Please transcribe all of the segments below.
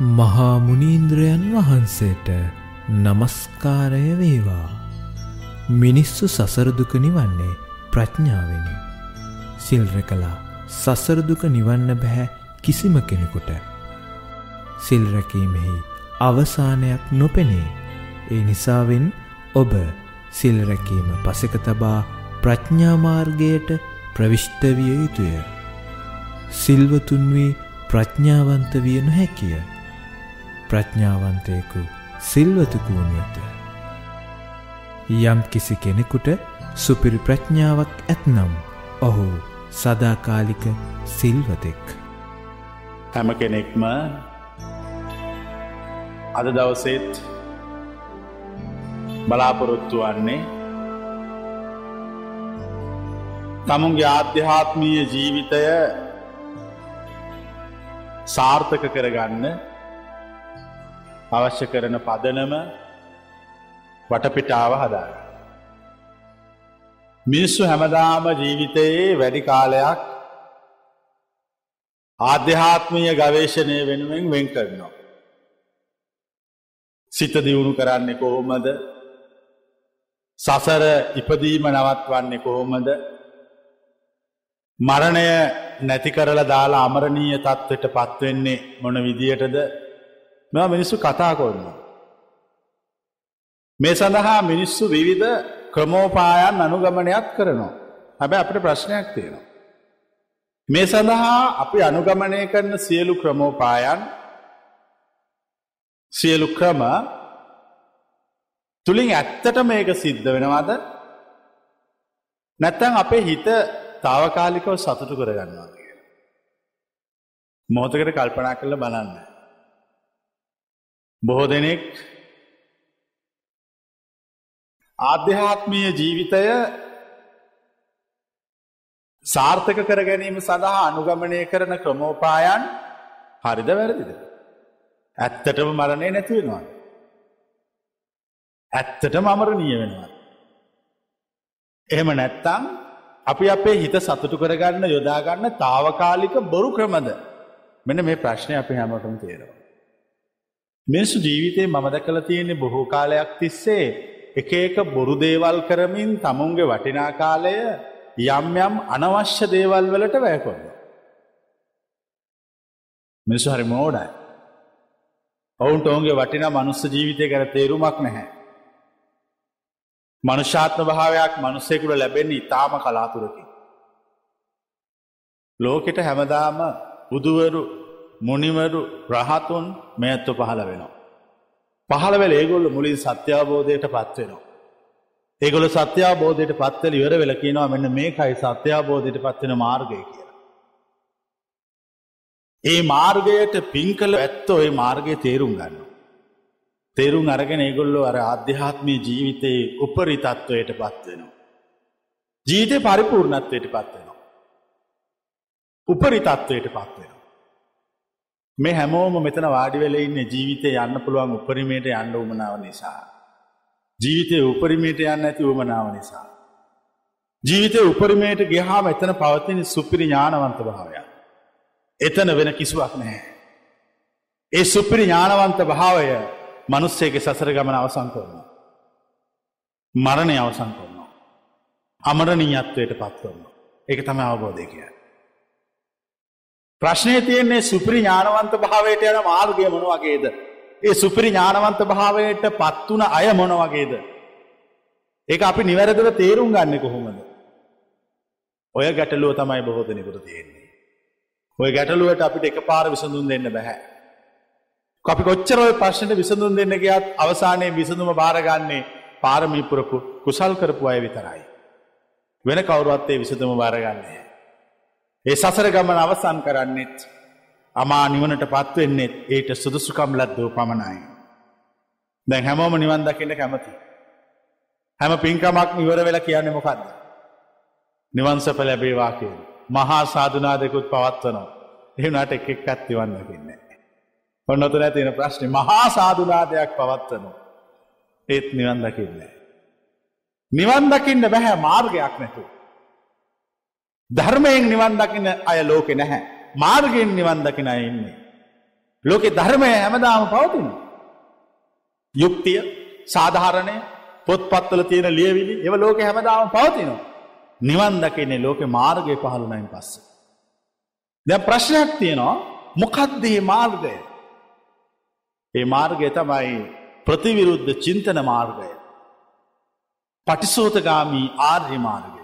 මහා මුනීන්ද්‍රයන් වහන්සේට නමස්කාරය වේවා. මිනිස්සු සසරදුක නිවන්නේ ප්‍රඥාවෙනි. සිල්රකලා සසරදුක නිවන්න බැහැ කිසිම කෙනෙකුට. සිල්රැකීමෙහි අවසානයක් නොපෙනේ. ඒ නිසාවෙන් ඔබ සිල්රැකීම පසක තබා ප්‍රඥාමාර්ගයට ප්‍රවිෂ්ටවිය යුතුය. සිල්වතුන්වී ප්‍රඥාවන්ත විය නොහැකිය. ප්‍රඥාවන්තයෙකු සිල්වතුකු වනුවත. යම් කිසි කෙනෙකුට සුපිරි ප්‍රඥාවක් ඇත්නම් ඔහු සදාකාලික සිල්වතෙක්. හැම කෙනෙක්ම අද දවසෙත් බලාපොරොත්තු වන්නේ තමුන්ගේ ආධ්‍යාත්මීය ජීවිතය සාර්ථක කරගන්න අවශ්‍ය කරන පදනම වටපිටාව හදාග. මිනිස්සු හැමදාම ජීවිතයේ වැඩි කාලයක් ආධ්‍යාත්මීය ගවේශණය වෙනුවෙන් වෙන් කරනවා. සිත දියුණු කරන්නේ කොහොමද සසර ඉපදීම නවත්වන්නේ කොහොමද මරණය නැති කරලා දාලා අමරණීය තත්ත්වයට පත්වෙන්නේ මොන විදියටද මෙ මිනිස්සු කතා කොන්න. මේ සඳහා මිනිස්සු විවිධ ක්‍රමෝපායන් අනුගමනයක් කරනවා. හැබැ අපට ප්‍රශ්නයක් තියෙනවා. මේ සඳහා අපි අනුගමනය කරන සියලු ක්‍රමෝපායන් සියලු ක්‍රම තුළින් ඇත්තට මේක සිද්ධ වෙනවාද නැත්තං අපේ හිත තාවකාලිකව සතුටු කරගන්නවා කිය. මෝතකට කල්පනා කරල බලන්න. බොහෝ දෙනෙක් ආධ්‍යාත්මීය ජීවිතය සාර්ථක කර ගැනීම සඳහා අනුගමනය කරන ක්‍රමෝපායන් හරිද වැරදිද. ඇත්තටම මරණය නැතිවෙනවා. ඇත්තට මමරණීය වෙනවා. එහෙම නැත්තං අපි අපේ හිත සතුටු කරගන්න යොදාගන්න තාවකාලික බොරු ක්‍රමද මෙන මේ ප්‍රශ්නය අපි හැමටම තේරවා. මිනිස්සු ජීවිතේ මම දැකල තියෙන්නේ බොහෝ කාලයක් තිස්සේ එක එක බොරු දේවල් කරමින් තමුන්ගේ වටිනා කාලය යම් යම් අනවශ්‍ය දේවල් වලට වැෑකොන්න. මිනිසු හරි මෝඩයි. ඔවුන්ට ඔවුන්ගේ වටිනා මනුස්ස ජීවිතය කර තේරුමක් නැහැ. මනුෂාත්ම භාවයක් මනුස්සෙකුට ලැබෙන්නේ ඉතාම කලාතුරකි. ලෝකෙට හැමදාම බුදුවරු මුනිවරු රහතුන් මෙඇත්තු පහළ වෙනවා. පහළවෙල ඒගොල්ල මුලින් සත්‍යාබෝධයට පත්වෙනවා. ඒගොල සත්‍යාබෝධයට පත්වල ඉවර වෙල කියනවා මෙන්න මේකයි සත්‍යාබෝධයට පත්වෙන මාර්ගය කියලා. ඒ මාර්ගයට පින් කළ ඇත්තෝ ඒ මාර්ගය තේරුම් ගන්න. තේරුම් අරගෙන ඒගොල්ලෝ අර අධ්‍යාත්මය ජීවිතයේ උපරි තත්ත්වයට පත්වෙනවා. ජීවිතය පරිපූර්ණත්වයට පත්වෙනවා. උපරි තත්ත්වයට පත්වෙනවා. මේ හැමෝම මෙතන වාඩිවෙල ඉන්න ජීවිතය යන්න පුළුවන් උපරිමයට යන්න උමනාව නිසා. ජීවිතය උපරිමයට යන්න ඇති උමනාව නිසා. ජීවිතය උපරිමයට ගහාම එතන පවතින සුපිරි ඥානවන්ත භාවයක්. එතන වෙන කිසිවක් නැහැ. ඒ සුපිරි ඥානවන්ත භාවය මනුස්සේගේ සසර ගමන අවසං කරනවා. මරණය අවසං කරනවා. අමරණීයත්වයට පත් කරනවා. ඒක තම අවබෝධය කිය. ප්‍රශ්නය තියෙන්නේ සුපිරි ඥානවන්ත භාවයට යන මාර්ගය මොන වගේද. ඒ සුපිරි ඥානවන්ත භාවයට පත්වන අය මොන වගේද. ඒක අපි නිවැරදිව තේරුම් ගන්න කොහොමද. ඔය ගැටලුව තමයි බොහෝදනෙකුට තියෙන්නේ. ඔය ගැටලුවට අපිට එක පාර විසඳුන් දෙන්න බැහැ. අපි කොච්චරොය ප්‍රශ්නයට විසඳුන් දෙන්න ගියත් අවසානයේ විසඳුම භාරගන්නේ පාරමීපුරකු කුසල් කරපු අය විතරයි. වෙන කවුරුවත්තේ විසඳම භාරගන්නේ. ඒ සසර ගමන අවසන් කරන්නෙත් අමා නිවනට පත්වෙන්නෙත් ඒට සුදුසුකම් ලද්දෝ පමණයි. දැන් හැමෝම නිවන් දකින්න කැමති. හැම පින්කමක් ඉවර වෙලා කියන්නේ මොකක්ද. නිවන්සප ලැබේවා කිය. මහා සාධනාදකුත් පවත්වනවා. එහුණට එක් එක්කත් නිවන් දකින්නේ. ඔන්නොතන තියෙන ප්‍රශ්නය මහා සාධනාදයක් පවත්වනවා. ඒත් නිවන් දකින්නේ. නිවන් දකින්න බැහැ මාර්ගයක් නැතු. ධර්මයෙන් නිවන් දකින අය ලෝකෙ නැහැ. මාර්ගයෙන් නිවන් දකින අය ඉන්නේ. ලෝකෙ ධර්මය හැමදාම පවතින. යුක්තිය සාධාරණය පොත්පත්වල තියෙන ලියවිලි එව ලෝක හැමදාම පවතිනවා. නිවන් දකින්නේ ලෝකෙ මාර්ගය පහළුනයින් පස්ස. දැ ප්‍රශ්නයක් තියෙනවා මොකක්දේ මාර්ගය. ඒ මාර්ගය තමයි ප්‍රතිවිරුද්ධ චින්තන මාර්ගය. පටිසෝතගාමී ආර්ය මාර්ගය.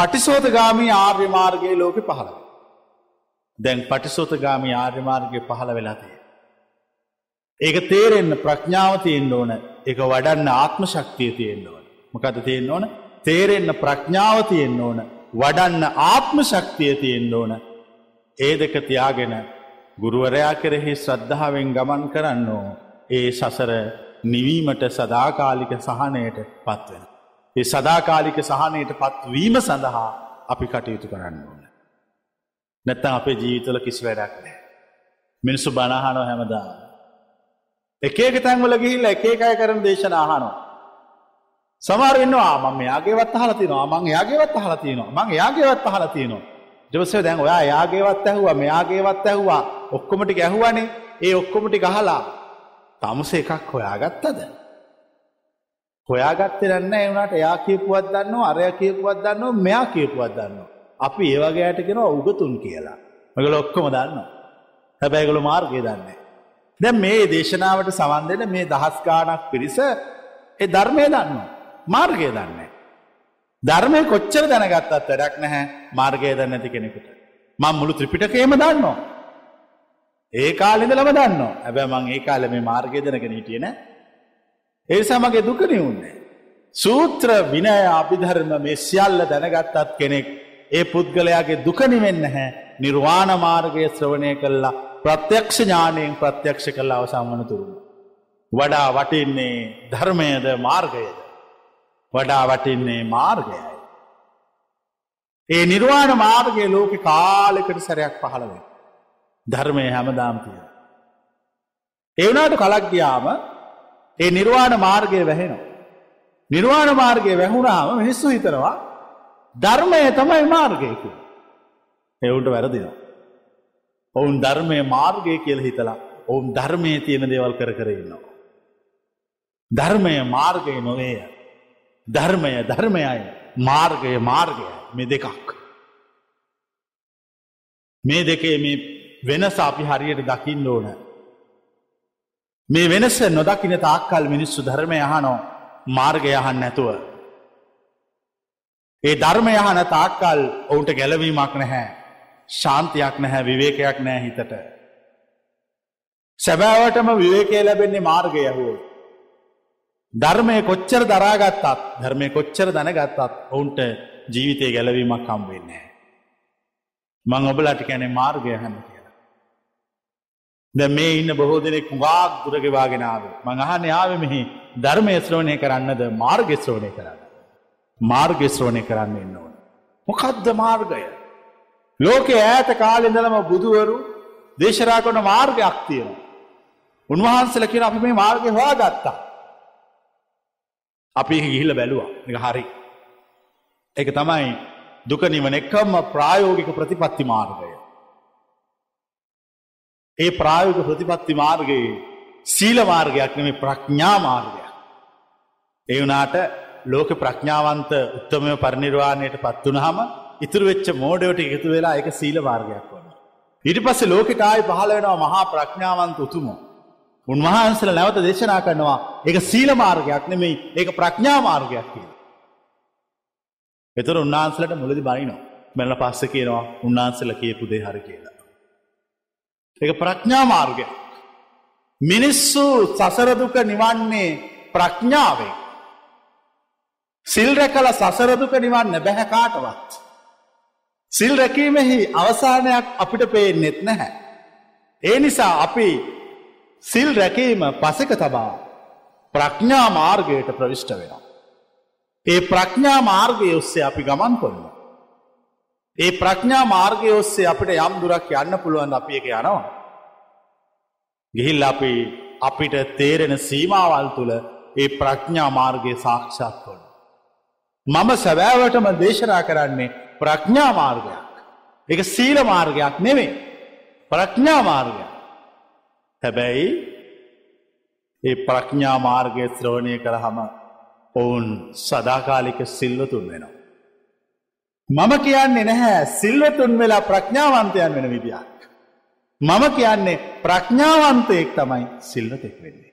පටිසෝතගාමී ආර්ය මාර්ගයේ ලෝක පහළව. දැන් පටිසෝතගාමී ආර්ය මාර්ගය පහළ වෙලාතිය. ඒක තේරෙන්න ප්‍රඥාව තියෙන් ඕන එක වඩන්න ආත්ම ශක්තිය තියෙන් ඕන මොකද තියෙන් ඕන තේරෙන්න ප්‍රඥාව තියෙන් ඕන වඩන්න ආත්ම ශක්තිය තියෙන් ඕන ඒ දෙක තියාගෙන ගුරුවරයා කෙරෙහි ශ්‍රද්ධාවෙන් ගමන් කරන්නෝ ඒ සසර නිවීමට සදාකාලික සහනයට පත්වෙන. ඒ සදාකාලික සහනයට පත්වීම සඳහා අපි කටයුතු කරන්න ඕන. නැත්තම් අපේ ජීවිතල කිසි වැඩක් නෑ. මිනිස්සු බණහනෝ හැමදා. එකක තැන්වල ගිහිල්ල එකේකය කරන දේශන අහනවා. සමහර ඉන්නවා මම යාගේවත් අහලා තියෙනවා මං යාගේවත් අහලා තියෙනවා මං යාගේවත් අහලා තියෙනවා ඊට දැන් ඔයා යාගේවත් ඇහුවා මෙයාගේවත් ඇහුවා ඔක්කොම ටික ඇහුවානේ ඒ ඔක්කොම ටික අහලා තමුස එකක් හොයාගත්තද හොයාගත්තේ නැහැ ඒ උනාට. එයා කියපුවත් දන්නවා අරයා කියපුවත් දන්නවා මෙයා කියපුවත් දන්නවා. අපි ඒ වගේ අයට කියනවා උගතුන් කියලා. මේගොල්ලෝ ඔක්කොම දන්නවා. හැබැයි ඒගොල්ලෝ මාර්ගය දන්නේ දැන් මේ දේශනාවට සවන් දෙන මේ දහස් ගාණක් පිරිස ඒ ධර්මය දන්නවා. මාර්ගය දන්නේ. ධර්මය කොච්චර දැනගත්තත් වැඩක් නැහැ. මාර්ගය දන්න ඇති කෙනෙකුට. මං මුළු ත්‍රිපිටකේම දන්නවා. ඒ කාලෙදලම දන්න ඇබැ මං ඒ කාල මේ මාර්ගය දැනගෙන හිටියන ඒ සමගේ දුකනිවුන්නේ. සූත්‍ර විනය අභිධර්ම මේ සියල්ල දැනගත්තත් කෙනෙක් ඒ පුද්ගලයාගේ දුකනිවෙන්න හැ නිර්වාණ මාර්ගය ශ්‍රවණය කල්ලා ප්‍රත්‍යක්ෂ ඥානයෙන් ප්‍රත්‍යක්ෂ කල්ලා අවසංවන තුරුණ. වඩා වටින්නේ ධර්මයද මාර්ගයද. වඩා වටින්නේ මාර්ගයයි. ඒ නිර්වාණ මාර්ගය ලෝක කාලෙකට සැරයක් පහළවේ. ධර්මය හැමදාම්තිය. එවනාට කලක් ගියාම ඒ නිර්වාණ මාර්ගය වැහෙනවා. නිර්වාණ මාර්ගය වැැහුණාම මිනිස්සු හිතනවා ධර්මය තමයි මාර්ගයකු. එවුන්ට වැරදිනවා. ඔවුන් ධර්මය මාර්ගය කියල හිතලා ඔවුන් ධර්මය තියෙන දේවල් කර කරන්නවා. ධර්මය මාර්ගය නොවේය. ධර්මය ධර්මයයි මාර්ගය මාර්ගය මේ දෙකක්. මේ දෙකේ මේ වෙනස අපි හරියට දකින්න ඕන. මේ වෙනස නොදකින තාක්කල් මිනිස්සු ධර්මය යහනෝ මාර්ගය යහන් නැතුව. ඒ ධර්මය යහන තාක්කල් ඔවුන්ට ගැලවීමක් නැහැ ශාන්තියක් නැහැ විවේකයක් නෑ හිතට. සැබෑවටම විවේකය ලැබෙන්නේ මාර්ගය යහුවෝ. ධර්මය කොච්චර දරාගත්තත් ධර්මය කොච්චර දැනගත්තත් ඔවුන්ට ජීවිතය ගැලවීමක් කම්වෙන්නේ. මං ඔබලට කැනෙ මාර්ගය හන්න කියලා. ද මේ ඉන්න බොහෝ දෙනෙක් වාක් දුරගෙවාගෙනාව මං අහන්න යාව මෙහි ධර්මය ශ්‍රවණය කරන්නද මාර්ග ශ්‍රවණය කරන්න. මාර්ග ශ්‍රවණය කරන්න එන්න ඕන. මොකක්ද මාර්ගය. ලෝකෙ ඈත කාලෙදලම බුදුවරු දේශරා කොන මාර්ගයක් තියෙනවා. උන්වහන්සල කියෙන අප මේ මාර්ගය හවා ගත්තා. අපි ගිහිල්ල බැලුවා එක හරි. එක තමයි දුක නිවන එක්කම්ම ප්‍රායෝගික ප්‍රතිපත්ති මාර්ගය. ඒ ප්‍රායෝග ප්‍රතිපත්ති මාර්ගයේ සීල මාර්ගයක් නෙමේ ප්‍රඥා මාර්ගයක්. ඒ වනාට ලෝක ප්‍රඥාවන්ත උත්තමය පරිනිර්වාණයට පත්වනහම ඉතුරු වෙච්ච මෝඩවට එකතු වෙලා එක සීල මාර්ගයක් වන. ඉට පස්සේ ලෝකට ආයි පහල වෙනවා මහා ප්‍රඥාවන්ත උතුමෝ. උන්වහන්සල නැවත දේශනා කරනවා එක සීල මාර්ගයක් නෙමෙයි ඒක ප්‍රඥා මාර්ගයක් කිය. එතර උන්වහන්සලට මුලදි බයිනෝ මැල්ල පස්ස කියනවා උන්වහන්සල කියපු දේ හරි කියලා. එක ප්‍රඥා මාර්ගය. මිනිස්සු සසරදුක නිවන්නේ ප්‍රඥාවේ. සිල් රැකල සසරදුක නිවන්න බැහැ කාටවත්. සිල් රැකීමෙහි අවසානයක් අපිට පේනෙත් නැහැ. ඒ නිසා අපි සිල් රැකීම පසක තබා ප්‍රඥා මාර්ගයට ප්‍රවිෂ්ට වෙනවා. ඒ ප්‍රඥා මාර්ගය ඔස්සේ අපි ගමන් කොන්න. ඒ ප්‍රඥා මාර්ගය ඔස්සේ අපිට යම් දුරක් යන්න පුළුවන් අපි එක යනවා. ගිහිල් අපි අපිට තේරෙන සීමාවල් තුළ ඒ ප්‍රඥා මාර්ගය සාක්ෂාත් කොන්න. මම සැබෑවටම දේශනා කරන්නේ ප්‍රඥා මාර්ගයක්. එක සීල මාර්ගයක් නෙවේ ප්‍රඥා මාර්ගයක්. හැබැයි ඒ ප්‍රඥා මාර්ගය ශ්‍රවණය කරහම ඔවුන් සදාකාලික සිල්වතුන් වෙනවා. මම කියන්නේ නැහැ සිල්වතුන් වෙලා ප්‍රඥාවන්තයන් වෙන විදියක්. මම කියන්නේ ප්‍රඥාවන්තයෙක් තමයි සිල්වතෙක් වෙන්නේ.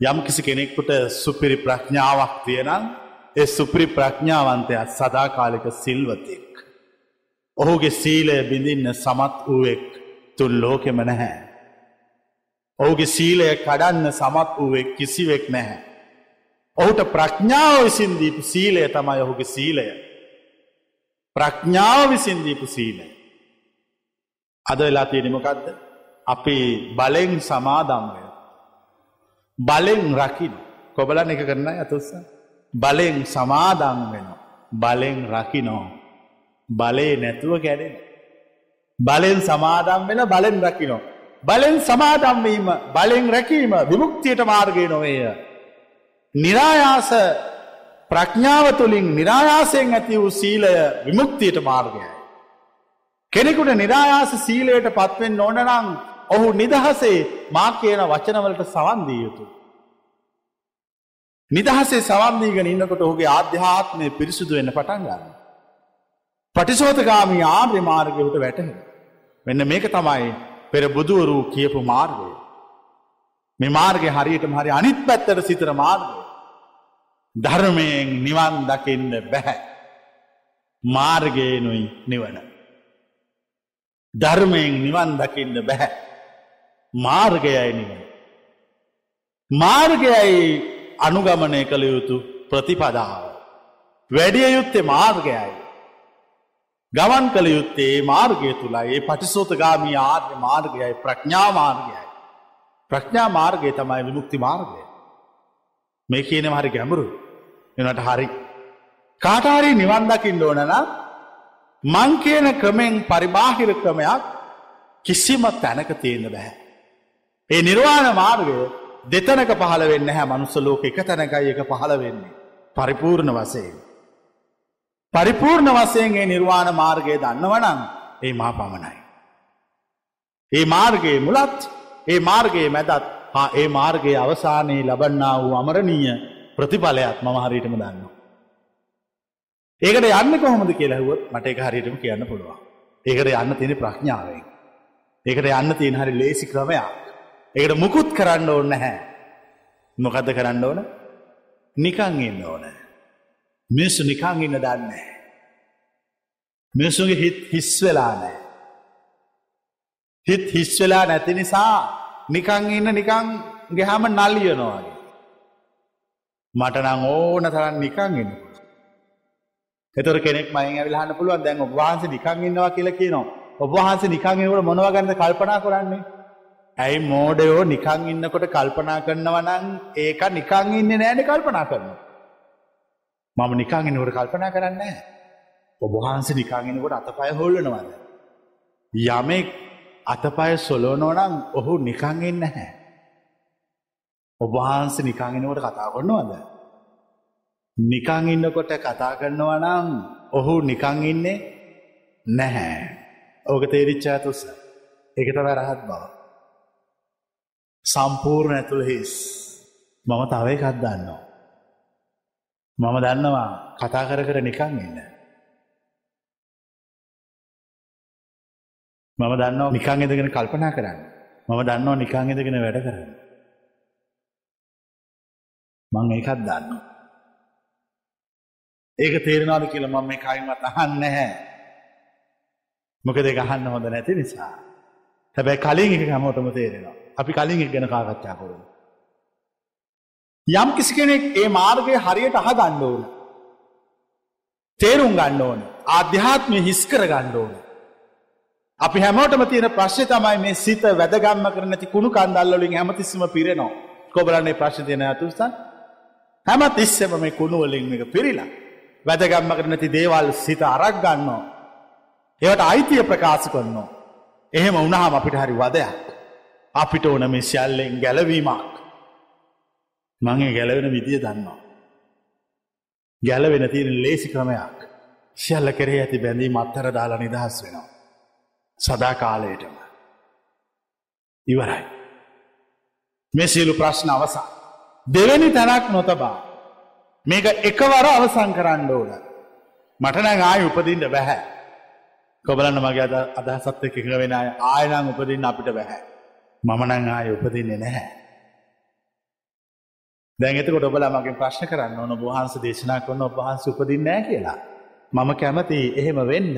යම් කිසි කෙනෙක්කුට සුපිරි ප්‍රඥාවක් තියෙනම් ඒ සුපිරි ප්‍රඥාවන්තයක් සදාකාලික සිල්වතෙක්. ඔහුගේ සීලය බිඳින්න සමත් වූවෙක් තුන් ලෝකෙම නැහැ. ඔහුගේ සීලය කඩන්න සමත් වූවෙක් කිසිවෙක් නැහැ. ඔහුට ප්‍රඥාව විසින් දීපු සීලය තමයි ඔහුගේ සීලය. ප්‍රඥාව විසින් දීපු සීලය. අද වෙලා තියෙනමකක්ද අපි බලෙන් සමාදම්වය. බලෙන් රකින කොබලන් එක කරන ඇතුස්ස බලෙන් සමාදම් වෙන බලෙන් රකිනෝ බලේ නැතුව කැඩෙන. බලෙන් සමාදම් වෙන බලෙන් රකිනෝ. බලෙන් සමාදම්වීම බලෙන් රැකීම විමුක්තියට මාර්ගය නොවේය. නිරායාස ප්‍රඥාව තුළින් නිරායාසයෙන් ඇති වූ සීලය විමුක්තියට මාර්ගයයි. කෙනෙකුට නිරායාස සීලයට පත්වෙන් ඕනනම් ඔහු නිදහසේ මා කියන වචනවලට සවන්දී යුතු. නිදහසේ සවන්දීගෙන ඉන්නකොට ඔහුගේ ආධ්‍යාත්මය පිරිසුදු වෙන්න පටන් ගන්න. පටිසෝතගාමී ආර්ය මාර්ගයට වැටහෙන. මෙන්න මේක තමයි පෙර බුදුවරූ කියපු මාර්ගය. මේ මාර්ගය හරියට හරි අනිත් පැත්තට සිතර මාර්ගය. ධර්මයෙන් නිවන් දකින්න බැහැ. මාර්ගයනුයි නිවන. ධර්මයෙන් නිවන් දකින්න බැහැ. මාර්ගයයි නිවන. මාර්ගයයි අනුගමනය කළ යුතු ප්‍රතිපදාව. වැඩිය යුත්තේ මාර්ගයයි. ගමන් කළ යුත්තේ මාර්ගය තුළයි ඒ පටිසෝතගාමී ආර්ය මාර්ගයයි ප්‍රඥා මාර්ගයයි. ප්‍රඥා මාර්ගය තමයි විමුක්ති මාර්ගය. මේ කියන හරි ගැඹුරු එනට හරි. කාටාරි නිවන්දකින්න ඕනනම් මං කියන ක්‍රමෙන් පරිබාහිර ක්‍රමයක් කිසිම තැනක තියෙන බැහැ. ඒ නිර්වාණ මාර්ගය දෙතනක පහළ වෙන්න හැ මනුස්සලෝක එක තැනකයි එක පහළ වෙන්නේ. පරිපූර්ණ වසයෙන්. පරිපූර්ණ වසයන්ගේ නිර්වාණ මාර්ගය දන්නවනං ඒ මා පමණයි. ඒ මාර්ගයේ මුලත් ඒ මාර්ගයේ මැදත් හා ඒ මාර්ගයේ අවසානයේ ලබන්නා වූ අමරණීය ප්‍රතිඵලයක් මම හරියටම දන්නවා. ඒකට යන්න කොහොමද කියලා ඇහුවොත් මට ඒක හරියටම කියන්න පුළුවන්. ඒකට යන්න තියෙන ප්‍රඥාවෙන්. ඒකට යන්න තියෙන හරි ලේසි ක්‍රමයක්. ඒකට මුකුත් කරන්න ඕනේ නැහැ. මොකද්ද කරන්න ඕන? නිකන් ඉන්න ඕන. මිනිස්සු නිකන් ඉන්න දන්නේ නැහැ. මිනිස්සුගේ හිත හිස් වෙලා නැහැ. හිත හිස් වෙලා නැති නිසා නිකන් ඉන්න නිකන් ගහම නලියනවා වගේ. මට නම් ඕන තරම් නිකන් ඉන්න. එතකොට කෙනෙක් මයින් ඇවිල්ලා අහන්න පුළුවන් දැන් ඔබ වහන්සේ නිකන් ඉන්නවා කියලා කියනවා. ඔබ වහන්සේ නිකන් ඉන්නකොට මොනවා ගැනද කල්පනා කරන්නේ? ඇයි මෝඩයෝ නිකන් ඉන්නකොට කල්පනා කරනවා නම් ඒක නිකන් ඉන්නේ නැහැනේ කල්පනා කරනවා. මම නිකන් ඉන්නකොට කල්පනා කරන්නේ නැහැ. ඔබ වහන්සේ නිකන් ඉන්නකොට අතපය හොල්ලනවද? යමෙක් අතපය සොලවනවා නම් ඔහු නිකන් ඉන්නේ නැහැ. ඔබ වහන්සේ නිකන් ඉන්නකොට කතා කරනවද? නිකං ඉන්නකොට කතා කරනවා නම් ඔහු නිකං ඉන්නේ නැහැ. ඕක තේරිච්චා තුස. එක තව රහත් බව. සම්පූර්ණ ඇතුළ හිස්. මම තව එකක් දන්නවා. මම දන්නවා කතා කර කර නිකං ඉන්න. මම දන්නවා නිකං එදගෙන කල්පනා කරන්න. මම දන්නවා නිකං එදගෙන වැඩ කරන්න. මං ඒකත් දන්නවා. ඒක තේරෙනවාද කියලා මම මේ කයින්වත් අහන්නේ නැහැ. මොකද ඒක අහන්න හොඳ නැති නිසා. හැබැයි කලින් එක හැමෝටම තේරෙනවා. අපි කලින් එක ගැන සාකච්ඡා කරමු. යම් කිසි කෙනෙක් ඒ මාර්ගය හරියට අහගන්න ඕන. තේරුම් ගන්න ඕන. ආධ්‍යාත්මය හිස් කර ගන්න ඕන. අපි හැමෝටම තියෙන ප්‍රශ්නේ තමයි මේ සිත වැදගම්ම කර නැති කුණු කන්දල් වලින් හැමතිස්සෙම පිරෙනවා. කොබලන්නේ ප්‍රශ්නේ දෙන අතුස්තන් හැම තිස්සෙම මේ කුණු වලින් මේක පිරීලා. වැදගම්මකට නැති දේවල් සිත අරක් ගන්නවා. ඒවට අයිතිය ප්‍රකාශ කරනවා. එහෙම උනහම අපිට හරි වදයක්. අපිට ඕන මේ සියල්ලෙන් ගැලවීමක්. මගේ ගැලවෙන විදිය දන්නවා. ගැලවෙන තියෙන ලේසි ක්‍රමයක්. සියල්ල කරේ ඇති බැඳීම අත්තර දාලා නිදහස් වෙනවා. සදා කාලයටම. ඉවරයි. මේ සියලු ප්‍රශ්න අවසා. දෙවැනි තැනක් නොතබා. මේක එකවර අවසං කරන්න ඕන. මටනැ ආය උපදින්ට බැහැ. කොබලන්න මගේ අද අදහසත් එක වෙන අය ආයනං උපදින්න අපිට බැහැ. මමනං ආය උපදින්නේ නැහැ. දැඟත ොබල මගේ ප්‍රශ්න කරන්න ඕන බහන්ස දේශනා කරන ඔබහන්ස උපදින්න නෑ කියලා. මම කැමති එහෙම වෙන්න.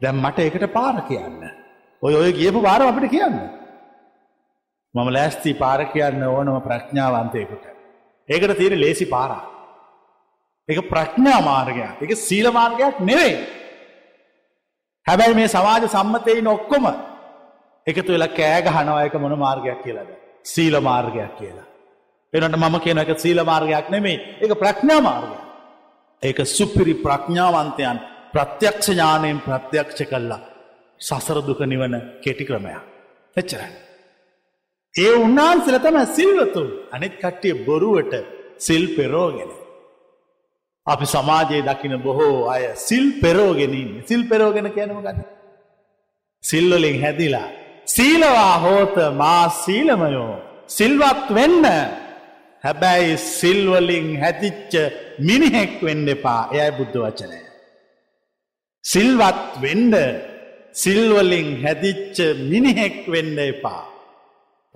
දැම් මට එකට පාර කියන්න. ඔය ඔය ගියපු පාර අපිට කියන්න. මම ලෑස්ති පාර කියන්න ඕනම ප්‍රඥාවන්තයකුට. ඒකට තියෙන ලේසි පාරා. එක ප්‍රඥා මාර්ගයක් එක සීල මාර්ගයක් නෙවෙයි. හැබැයි මේ සමාජ සම්මතයින් ඔක්කොම එකතු වෙලා කෑගහනවා එක මොන මාර්ගයක් කියලාද. සීල මාර්ගයක් කියලා. එනට මම කියන එක සීල මාර්ගයක් නෙමෙයි එක ප්‍රඥා මාර්ගය. ඒක සුපිරි ප්‍රඥාවන්තයන් ප්‍රත්‍යක්ෂ ඥානයෙන් ප්‍රත්‍යක්ෂ කල්ලා සසර දුක නිවන කෙටි ක්‍රමයක්. එච්චරයි. ඒ උන්නාන්සල තම සිල්වතුන් අනිත් කට්ටිය බොරුවට සිල් පෙරෝගෙන. අපි සමාජයේ දකින බොහෝ අය සිල් පෙරෝගෙනින් සිල් පෙරෝගෙන කියනම ගන්න. සිල්වලින් හැදිලා. සීලවා හෝත මා සීලමයෝ. සිල්වත් වෙන්න හැබැයි සිල්වලින් හැතිච්ච මිනිහෙක් වෙන්න එපා එයයි බුද්ධ වචනය. සිල්වත් වෙන්ඩ සිල්වලින් හැදිච්ච මිනිහෙක් වෙන්න එපා.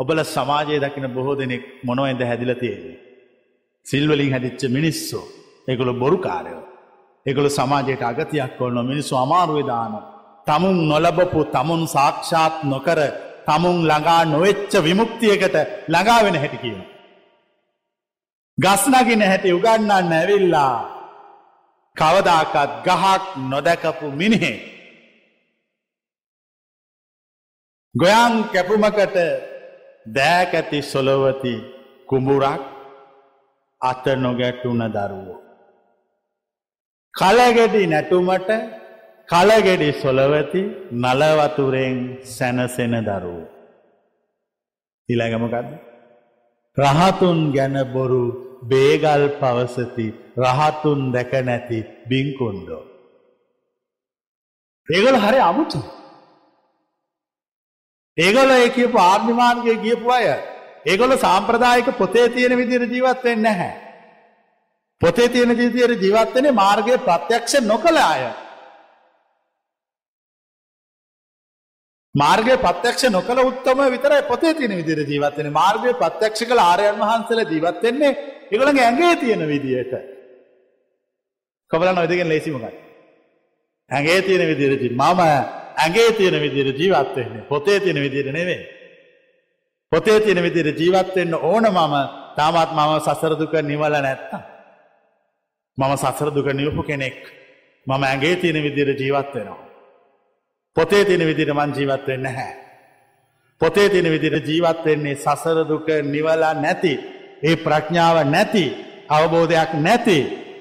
ඔබල සමාජය දකින බොහෝ දෙනෙක් මොනොයිද හැදිල තියෙන්නේ. සිල්වලින් හැදිච්ච මිනිස්සු එකොළ බොරු කාරයෝ. එකොළ සමාජයට අගතියක් කොන්න මිනිස්සු අමාරුවදාන. තමුන් නොලබපු තමුන් සාක්ෂාත් නොකර තමුන් ළඟා නොවෙච්ච විමුක්තියකට ළඟාවෙන හැටි කියන. ගස්නගෙන හැටි උගන්නන්න ඇවිල්ලා කවදාකත් ගහක් නොදැකපු මිනිහෙ. ගොයන් කැපුමකට දෑකැති සොලොවති කුඹුරක් අත නොගැටුන දරුවෝ. කලගෙඩි නැටුමට කලගෙඩි සොලවති නලවතුරෙන් සැනසෙන දරුවෝ. ඉළඟමකක්ද. රහතුන් ගැන බොරු බේගල් පවසති රහතුන් දැක නැති බිංකුන්ඩෝ. ඒගල හරි අමුතු. ඒගොල ඒ කියපු ආර්මිමාන්ගේ ගියපු අය ඒගොල සාම්ප්‍රදායික පොතේ තියෙන විදිර ජීවත්වෙන් නැහැ. පොතේ තියෙන ජීතියට ජීවත්වනේ මාර්ගය ප්‍රත්‍යක්ෂ නොකළ අය. මාර්ගය ප්‍රත්‍යක්ෂ නොකළ උත්තම විතරයි පොතේ තියෙන විදිර ජීවත්වෙන මාර්ගය ප්‍රත්‍යක්ෂ කළ ආරයන් වහන්සල ජීවත්වෙන්නේ එකළඟ ඇගේ තියෙන විදියට. කොබලන්න ඔයදගෙන් ලේසිමකයි. ඇගේ තියෙන විදිරජි මම ඇගේ තියෙන විදිර ජීවත්වවෙන්නේ පොතේ තියෙන විදිර නෙවේ. පොතේ තියෙන විදිර ජීවත්වෙන්න ඕන මම තාමත් මම සසරදුක නිවල නැත්ත. මම සසරදුක නිවපු කෙනෙක් මම ඇගේ තියෙන විදිර ජීවත් වෙනවා. පොතේ තියෙන විදිර මං ජීවත් වෙන්න හැ. පොතේ තියෙන විදිර ජීවත් වෙන්නේ සසරදුක නිවලා නැති ඒ ප්‍රඥාව නැති අවබෝධයක් නැති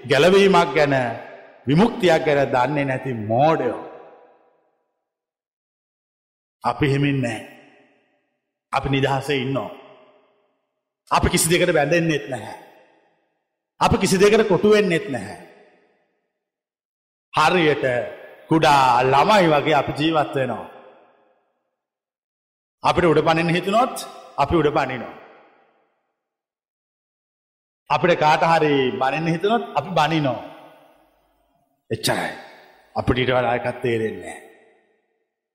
ගැලවීමක් ගැන විමුක්තියක් ගැන දන්නේ නැති මෝඩයෝ. අපි හෙමින් නෑ. අපි නිදහසේ ඉන්නෝ. අපි කිසි දෙකට බැඳෙන්නෙත් නැහැ. අපි කිසි දෙකට කොටුවෙන්නෙත් නැහැ. හරියට කුඩා ළමයි වගේ අපි ජීවත් වෙනවා. අපිට උඩ පනින්න හිතුනොත් අපි උඩ පනිනවා. අපිට කාට හරි බනින්න හිතනොත් අපි බනිනෝ. එච්චරයි. අපිට ඊට වඩා එකක් තේරෙන්නේ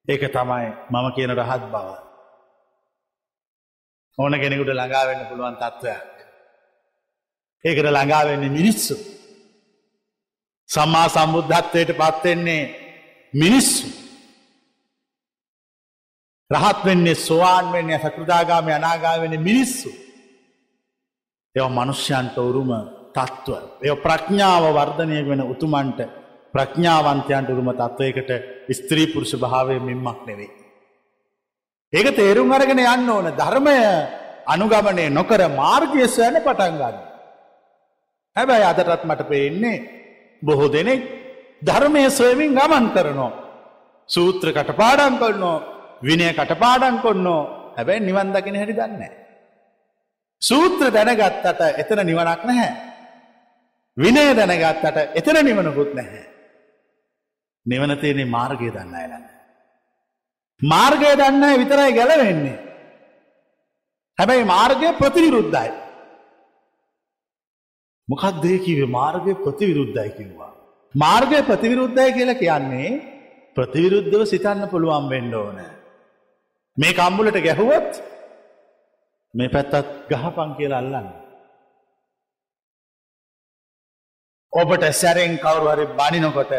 ඒක තමයි මම කියන රහත් බව. ඕන කෙනෙකුට ළඟා වෙන්න පුළුවන් තත්ත්වයක්. ඒකට ළඟා වෙන්නේ මිනිස්සු. සම්මා සම්බුද්ධත්වයට පත් වෙන්නේ මිනිස්සු. රහත් වෙන්නේ සෝවාන් වෙන්නේ සකෘදාගාමී අනාගාමී වෙන්නේ මිනිස්සු. එව මනුෂ්‍යන්ට උරුම තත්ත්ව. එය ප්‍රඥාව වර්ධනය වෙන උතුමන්ට ප්‍රඥාවන්තයන්ට උරුම තත්ත්වයකට ස්ත්‍රී පුරුෂ භාවය මෙම්මක් නෙවෙයි. ඒක තේරුම් අරගෙන යන්න ඕන ධර්මය අනුගමනය නොකර මාර්ගය සෑන පටන්ගන්න. හැබැයි අදටත් මට පේන්නේ බොහෝ දෙනෙක් ධර්මය සොයමින් ගමන් කරනවා. සූත්‍ර කටපාඩන් කොන්නෝ විනය කටපාඩන් කොන්නෝ හැබැයි නිවන් දකින හැටි දන්නේ. සූත්‍ර දැනගත්තට එතන නිවනක් නැහැ. විනය දැනගත්තට එතන නිවනකුත් නැහැ. නිවන තියෙන්නේ මාර්ගය දන්න අයලන්න. මාර්ගය දන්න විතරයි ගැලවෙන්නේ. හැබැයි මාර්ගය ප්‍රතිවිරුද්ධයි. මොකක්දේ කිවේ මාර්ගය ප්‍රතිවිරුද්ධයි කිව්වා. මාර්ගය ප්‍රතිවිරුද්ධයි කියලා කියන්නේ ප්‍රතිවිරුද්ධව සිතන්න පුළුවන් වෙන්න ඕන. මේ කම්බුලට ගැහුවොත් මේ පැත්තත් ගහපන් කියලා අල්ලන්න. ඔබට සැරෙන් කවුරු හරි බනිනකොට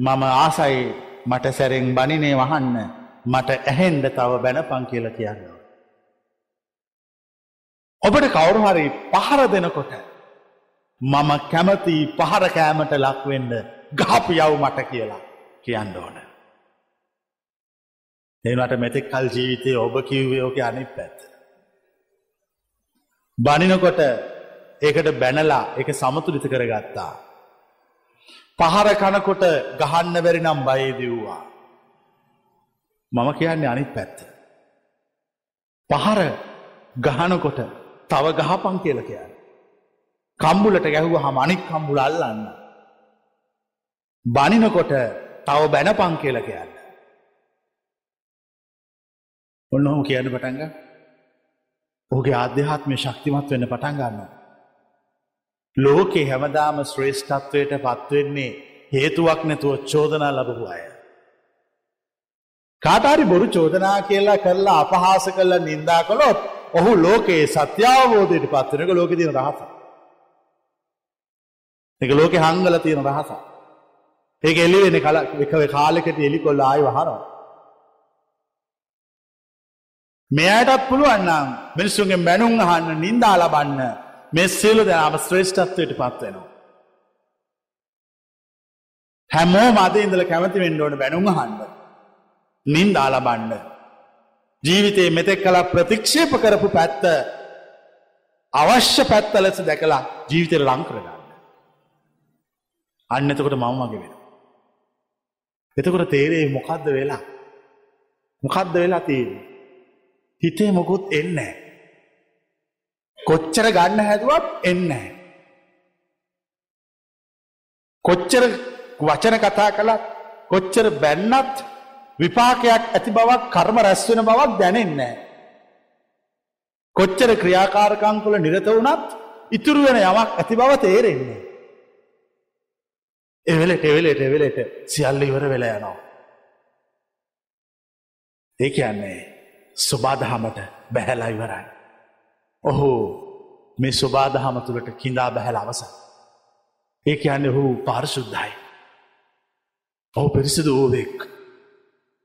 මම ආසයි මට සැරෙන් බනිනේ වහන්න මට ඇහෙන්ඩ තව බැනපං කියල කියන්න. ඔබට කවුරු හරි පහර දෙනකොට මම කැමති පහර කෑමට ලක්වෙන්න ගාපු යව් මට කියලා කියන්න ඕන. එනට මෙතෙක් කල් ජීවිතය ඔබ කිව්වේ ඕක අනි පැත්. බනිනකොට ඒකට බැනලා එක සමතුලිත කරගත්තා. පහර කනකොට ගහන්න බැරි නම් බයේදව්වා. මම කියන්නේ අනිත් පැත්ත. පහර ගහනකොට තව ගහපං කියල කියන්න. කම්බුලට ගැහුව හම අනික් කම්බුල අල්ලන්න. බනිනකොට තව බැනපං කියල කියන්න. ඔන්න ඔහු කියන්න පටන්ග ඔහුගේ අධ්‍යාත්මය ශක්තිමත් වෙන්න පටන් ගන්න. ලෝකේ හැමදාම ශ්‍රේෂ්ඨත්වයට පත්වෙන්නේ හේතුවක් නැතුව චෝදනා ලබපු අය. කාටාරි බොරු චෝදනා කියලා කරලා අපහාස කල්ල නින්දා කළොත් ඔහු ලෝකයේ සත්‍යාවබෝධයට පත්වනක ලෝක තින රහස. එක ලෝකෙ හංගල තියෙන රහස. ඒක එල්ලිවෙන කල එකව කාලෙකට එලි කොල්ල ආය වහනවා. මෙයටත් පුළුවන්නම් මිනිස්සුන්ගේ බැනුම් අහන්න නින්දා ලබන්න මේ සියලු දෙනාම ශ්‍රේෂ්ඨත්වයට පත්වෙනවා. හැමෝ මද ඉඳල කැමති වෙන්න ඕන බැනුම් අහන්ඩ. නින්දා ලබන්න. ජීවිතයේ මෙතෙක් කලා ප්‍රතික්ෂේප කරපු පැත්ත අවශ්‍ය පැත්ත ලෙස දැකලා ජීවිතය ලංකරගන්න. අන්න එතකොට මම වගේ වෙන. එතකොට තේරේ මොකක්ද වෙලා. මොකක්ද වෙලා තියෙන්නේ. හිතේ මොකුත් එන්නේ. කොච්චර ගන්න හැදුවත් එන්නේ. කොච්චර වචන කතා කළත් කොච්චර බැන්නත් විපාකයක් ඇති බවක් කර්ම රැස්වෙන බවක් දැනෙන්නේ. කොච්චර ක්‍රියාකාරකංකුල නිරත වුණත් ඉතුරු වෙන යමක් ඇති බව තේරෙන්නේ. එවෙලට එවෙලට එවෙලට සියල්ල ඉවර වෙල යනවා. ඒ කියන්නේ ස්වබාදහමට බැහැලා ඉවරයි. ඔහු මේ ස්වබාදහම තුළට කිඳා බැහැල අවස. ඒ කියන්න ඔහු පාර්ශුද්ධයි. ඔහු පිරිසිදු වූවෙක්.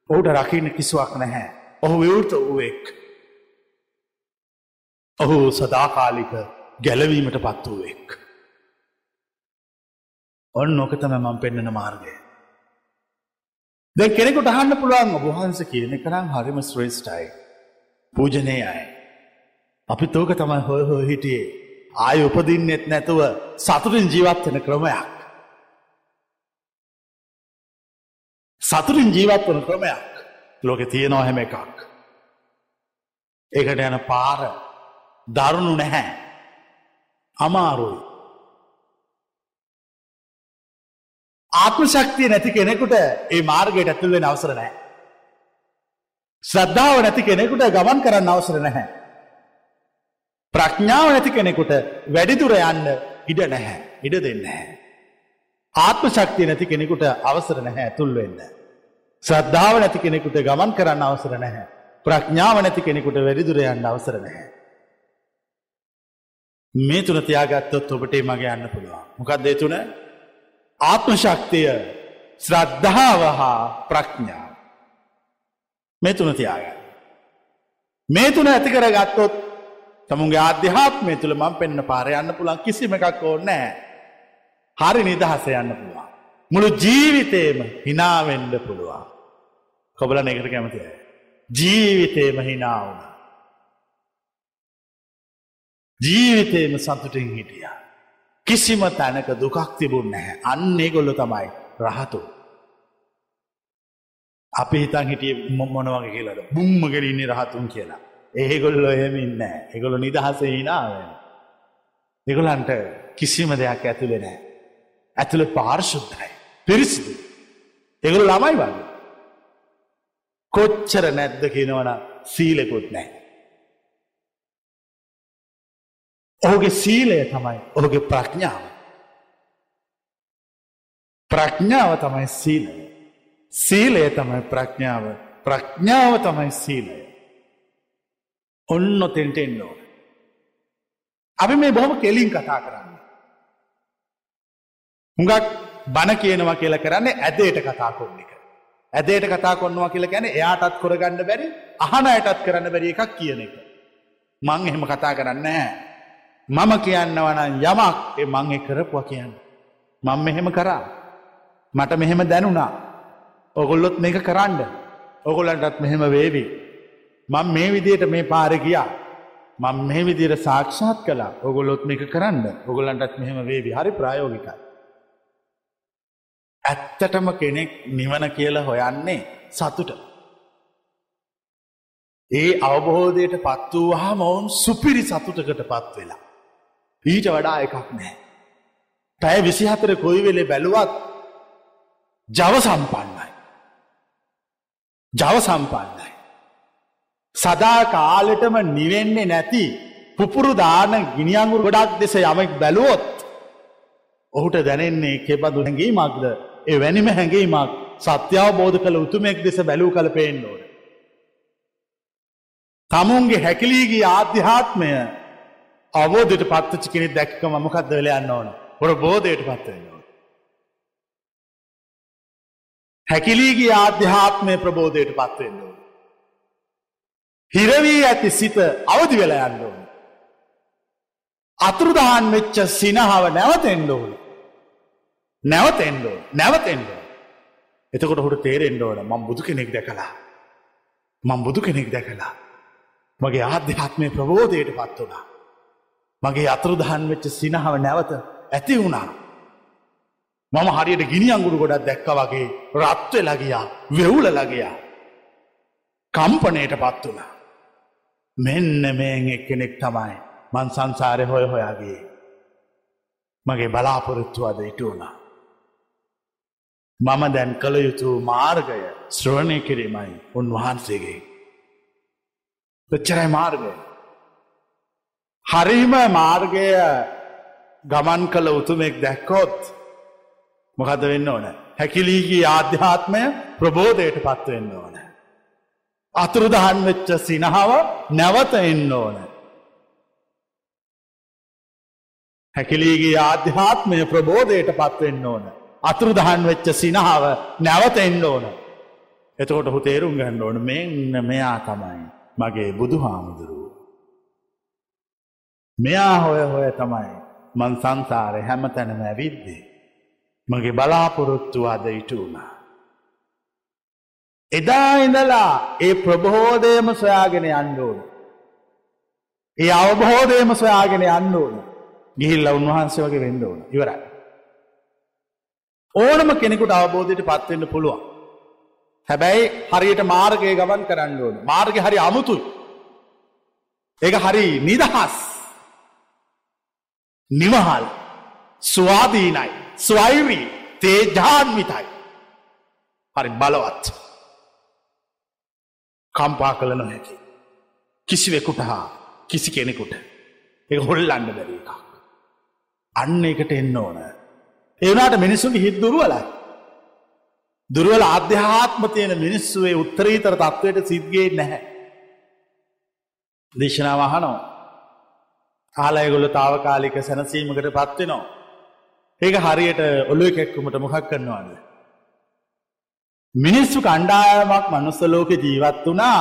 ඔහුට රකින්න කිසිවක් නැහැ. ඔහු විවෘත වූවෙක්. ඔහු සදාකාලික ගැලවීමට පත් වූවෙක්. ඔන්න නොකතම මම පෙන්න්නන මාර්ගය. දැ කෙනෙකුට අහන්න පුළුවන් ඔබහන්ස කියන කරම් හරිම ශ්‍රේෂ්ඨයි. පූජනය අය. අපි තෝක තමයි හොය හෝ හිටියේ ආය උපදින්නෙත් නැතුව සතුරින් ජීවත්වෙන ක්‍රමයක්. සතුරින් ජීවත්වන ක්‍රමයක් ලෝකෙ තියෙනවා හැම එකක්. ඒකට යන පාර දරුණු නැහැ. අමාරුයි. ආත්ම ශක්තිය නැති කෙනෙකුට ඒ මාර්ගයට ඇතුල් වෙන අවසර නැහැ. ශ්‍රද්ධාව නැති කෙනෙකුට ගමන් කරන්න අවසර නැහැ. ප්‍රඥාව නැති කෙනෙකුට වැඩිදුර යන්න ඉඩ නැහැ. ඉඩ දෙන්න නැහැ. ආත්ම ශක්තිය නැති කෙනෙකුට අවසර නැහැ ඇතුල් වෙන්න. ශ්‍රද්ධාව නැති කෙනෙකුට ගමන් කරන්න අවසර නැහැ. ප්‍රඥාව නැති කෙනෙකුට වැඩිදුර යන්න අවසර නැහැ. මේ තුන තියාගත්තොත් ඔබට මගේ යන්න පුළුවන්. මොකක්ද ඒ තුන? ආත්ම ශක්තිය, ශ්‍රද්ධාව හා ප්‍රඥාව. මේ තුන තියාගන්න. මේ තුන ඇති කරගත්තොත් තමුන්ගේ ආධ්‍යාත්මය තුළ මං පෙන්න්න පාර යන්න පුළන් කිසිම එකක් ඕන්නෑ. හරි නිදහස යන්න පුළුවන්. මුළු ජීවිතේම හිනාවෙන්ඩ පුළුවන්. කොබල එකට කැමතිය. ජීවිතේම හිනාවුණ. ජීවිතේම සතුටින් හිටිය. කිසිම තැනක දුකක් තිබුණ නැහැ අන්නේ ගොල්ල තමයි රහතු. අපි හිතන් හිටිය මොනවගේ කියලද බුම්මගෙනන්නේ රහතුන් කියලා. ඒගොල්ලො එහෙම ඉන්න එගොලු නිදහස හිනාවෙන. එගොලන්ට කිසිම දෙයක් ඇතුළෙ නෑ. ඇතුළ පාර්ශුද්ධයි. පිරිසිදු. එගොලු ළමයි වගේ. කොච්චර නැද්ද කියනවන සීලකුත් නෑ. ඔහුගේ සීලය තමයි ඔහුගේ ප්‍රඥාව. ප්‍රඥාව තමයි සීලය. සීලය තමයි ප්‍රඥාව ප්‍රඥාව තමයි සීලය. ඔන්න ඔතෙන්ට එන්න ඕන. අපි මේ බොහොම කෙලින් කතා කරන්න. හුඟක් බණ කියනවා කියලා කරන්නේ ඇදේට කතා කොන්න එක. ඇදේට කතා කොන්නවා කියලා ගැන එයාටත් කොරගන්න බැරි අහන අයටත් කරන්න බැරි එකක් කියන එක. මං එහෙම කතා කරන්න මම කියන්නවන යමක් ඒ මං එ කරපුවා කියන්න. මං මෙහෙම කරා. මට මෙහෙම දැනුණා. ඔගොල්ලොත් මේක කරන්න. ඔගොලන්ටත් මෙහෙම වේවි. මං මේ විදියට මේ පාර ගියා. මං මේ විදිර සාක්ෂාත් කලා ඔගොලොත් මේක කරන්න ඔගොලන්ටත් මෙහෙම වේවි හරි ප්‍රායෝගිකයි. ඇත්තටම කෙනෙක් නිවන කියලා හොයන්නේ සතුට. ඒ අවබෝධයට පත් වූහා මොවුන් සුපිරි සතුටකට පත් වෙලා. ඊට වඩා එකක් නෑ. පැය විසිහතර කොයි වෙලේ බැලුවත් ජව සම්පන්නයි. ජව සම්පන්නයි. සදා කාලෙටම නිවෙන්නේ නැති පුපුරු දාන ගිනිියංගුරු ගොඩක් දෙස යමෙක් බැලුවොත් ඔහුට දැනෙන්නේ කෙබඳු හැඟීමක්ද ඒ වැනිම හැඟීමක් සත්‍යාවබෝධ කළ උතුමෙක් දෙස බැලූ කළ පේෙන්න්නෝට. තමුන්ගේ හැකිලීගේ ආධ්‍යාත්මය අවබෝධයට පත්තචි කෙනෙ දැක්කම මොකක්ද වෙල යන්න ඕන හොර බෝධයට පත්වන්න ඕන. හැකිලීගේ ආධ්‍යාත්මය ප්‍රබෝධයට පත්වෙන්න ඕන. හිරවී ඇති සිත අවදි වෙලා යන්න ඕන. අතුරුදහන් වෙච්ච සිනහාව නැවතෙන්ඩ ඕන. නැවතෙන්ඩෝ නැවතෙන්ඩෝ. එතකොට හොට තේරෙන්ඩ ඕන මං බුදු කෙනෙක් දැකලා. මං බුදු කෙනෙක් දැකලා. මගේ ආධ්‍යාත්මය ප්‍රබෝධයට පත් වනා. මගේ අතුරුදහන් වෙච්ච සිනහව නැවත ඇති වුණා. මම හරියට ගිනි අංගුරු ගොඩක් දැක්ක වගේ රත්වෙ ලගියා වෙවුල ලගයා. කම්පනයට පත් වුණා. මෙන්න මේෙන් එක්කෙනෙක් තමයි මන් සංසාරය හොය හොයාගේ. මගේ බලාපොරොත්තුවද ඉටු වුණා. මම දැන් කළ යුතු මාර්ගය ශ්‍රවණය කිරීමයි උන්වහන්සේගේ. පච්චරයි මාර්ගය. හරිම මාර්ගය ගමන් කළ උතුමෙක් දැක්කොත් මොකද වෙන්න ඕන. හැකිලීගේ ආධ්‍යාත්මය ප්‍රබෝධයට පත්වවෙන්න ඕන. අතුරුදහන් වෙච්ච සිනහාව නැවත එන්න ඕන. හැකිලීගේ ආධ්‍යාත්මය ප්‍රබෝධයට පත්වෙන්න ඕන. අතුරුදහන් වෙච්ච සිනහාව නැවත එන්න ඕන. එතකොට හු තේරුම් ගන්න ඕන මෙන්න මෙයා තමයි මගේ බුදු හාමුදුරුව. මෙයා හොය හොය තමයි මන් සංසාරය හැම තැනම ඇවිද්දේ. මගේ බලාපොරොත්තු අද ඉටු වුණා. එදා ඉඳලා ඒ ප්‍රබෝධයම සොයාගෙන යන්න ඕන. ඒ අවබෝධයම සොයාගෙන යන්න ඕන. ගිහිල්ල උන්වහන්සේ වගේ වෙන්න ඕන ඉවරයි. ඕනම කෙනෙකුට අවබෝධයට පත්වෙන්න පුළුවන්. හැබැයි හරියට මාර්ගය ගමන් කරන්න ඕන. මාර්ග හරි අමුතුයි. ඒක හරි නිදහස්. නිවහල් ස්වාධීනයි ස්වයිරී තේජාන්විතයි. හරි බලවත්. කම්පා කළ නොහැකි. කිසිවෙකුට හා කිසි කෙනෙකුට එක හොල්ලන්න බැරි එකක්. අන්න එකට එන්න ඕන. ඒවනාට මිනිස්සුන්ගේ හිත් දුරුවලයි. දුරුවල අධ්‍යාත්ම තියෙන මිනිස්සුවේ උත්තරීතර තත්ත්වයට සිද්ගේ නැහැ. දේශනා වහනෝ. කාලයගොල්ල තාවකාලික සැනසීමකට පත්වෙනවා. ඒක හරියට ඔල්ලුව එකැක්කුමට මොහක් කරනවාද. මිනිස්සු කණ්ඩායමක් මනුස්සලෝක ජීවත් වනා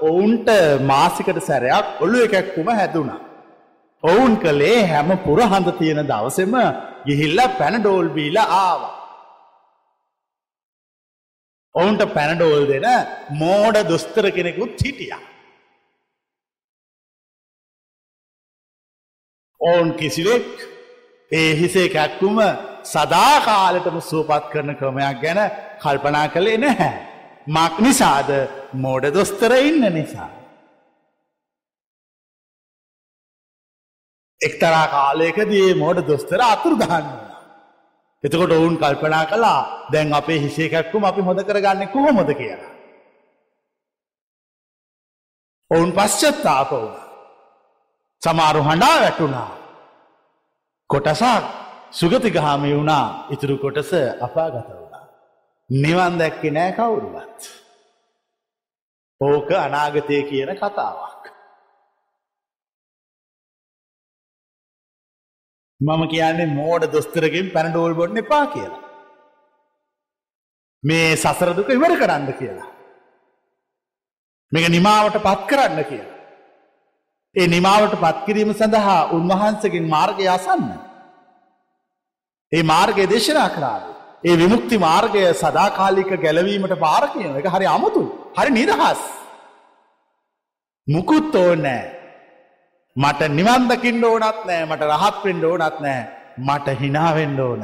ඔවුන්ට මාසිකට සැරයක් ඔල්ලු එකැක්කුම හැදුනා. ඔවුන් කළේ හැම පුරහඳ තියෙන දවසෙම ගිහිල්ල පැනඩෝල් බීල ආවා. ඔවුන්ට පැනඩෝල් දෙන මෝඩ දොස්තර කෙනෙකුත් හිටිය. ඔවුන් කිසිවෙක් ඒ හිසේ කැක්කුම සදාකාලටම සූපත් කරන ක්‍රමයක් ගැන කල්පනා කළේ නැහැ. මක් නිසාද මෝඩ දොස්තර ඉන්න නිසා. එක්තරා කාලයකදී මෝඩ දොස්තර අතුරු දහන්න. එතකොට ඔවුන් කල්පනා කලා දැන් අපේ හිසේකැක්කුම අපි හොඳ කරගන්න කොහොමොද කියලා. ඔවුන් පශ්චත්තාප වුණ. සමාරු හඬා වැටුණා කොටසක් සුගතිගාමි වුණා ඉතුරු කොටස අපාගත වුණා. නිවන් දැක්කෙ නෑ කවුරුවත්. ඕක අනාගතය කියන කතාවක්. මම කියන්නේ මෝඩ දොස්තරකින් පැනඩෝල් බොන්න එපා කියලා. මේ සසරදුක ඉවර කරන්න කියලා. මේක නිමාවට පත් කරන්න කියලා. ඒ නිමාවට පත්කිරීම සඳහා උන්වහන්සකින් මාර්ගය අසන්න. ඒ මාර්ගය දේශනා කරාද. ඒ විමුක්ති මාර්ගය සදාකාලික ගැලවීමට පාර කියන එක හරි අමුතු හරි නිදහස්. මුකුත් ඕනෑ මට නිවන්දකින්න ඕනත් නෑ මට රහත් පෙන්ඩ ඕනත් නෑ මට හිනාවෙන්ඩ ඕන.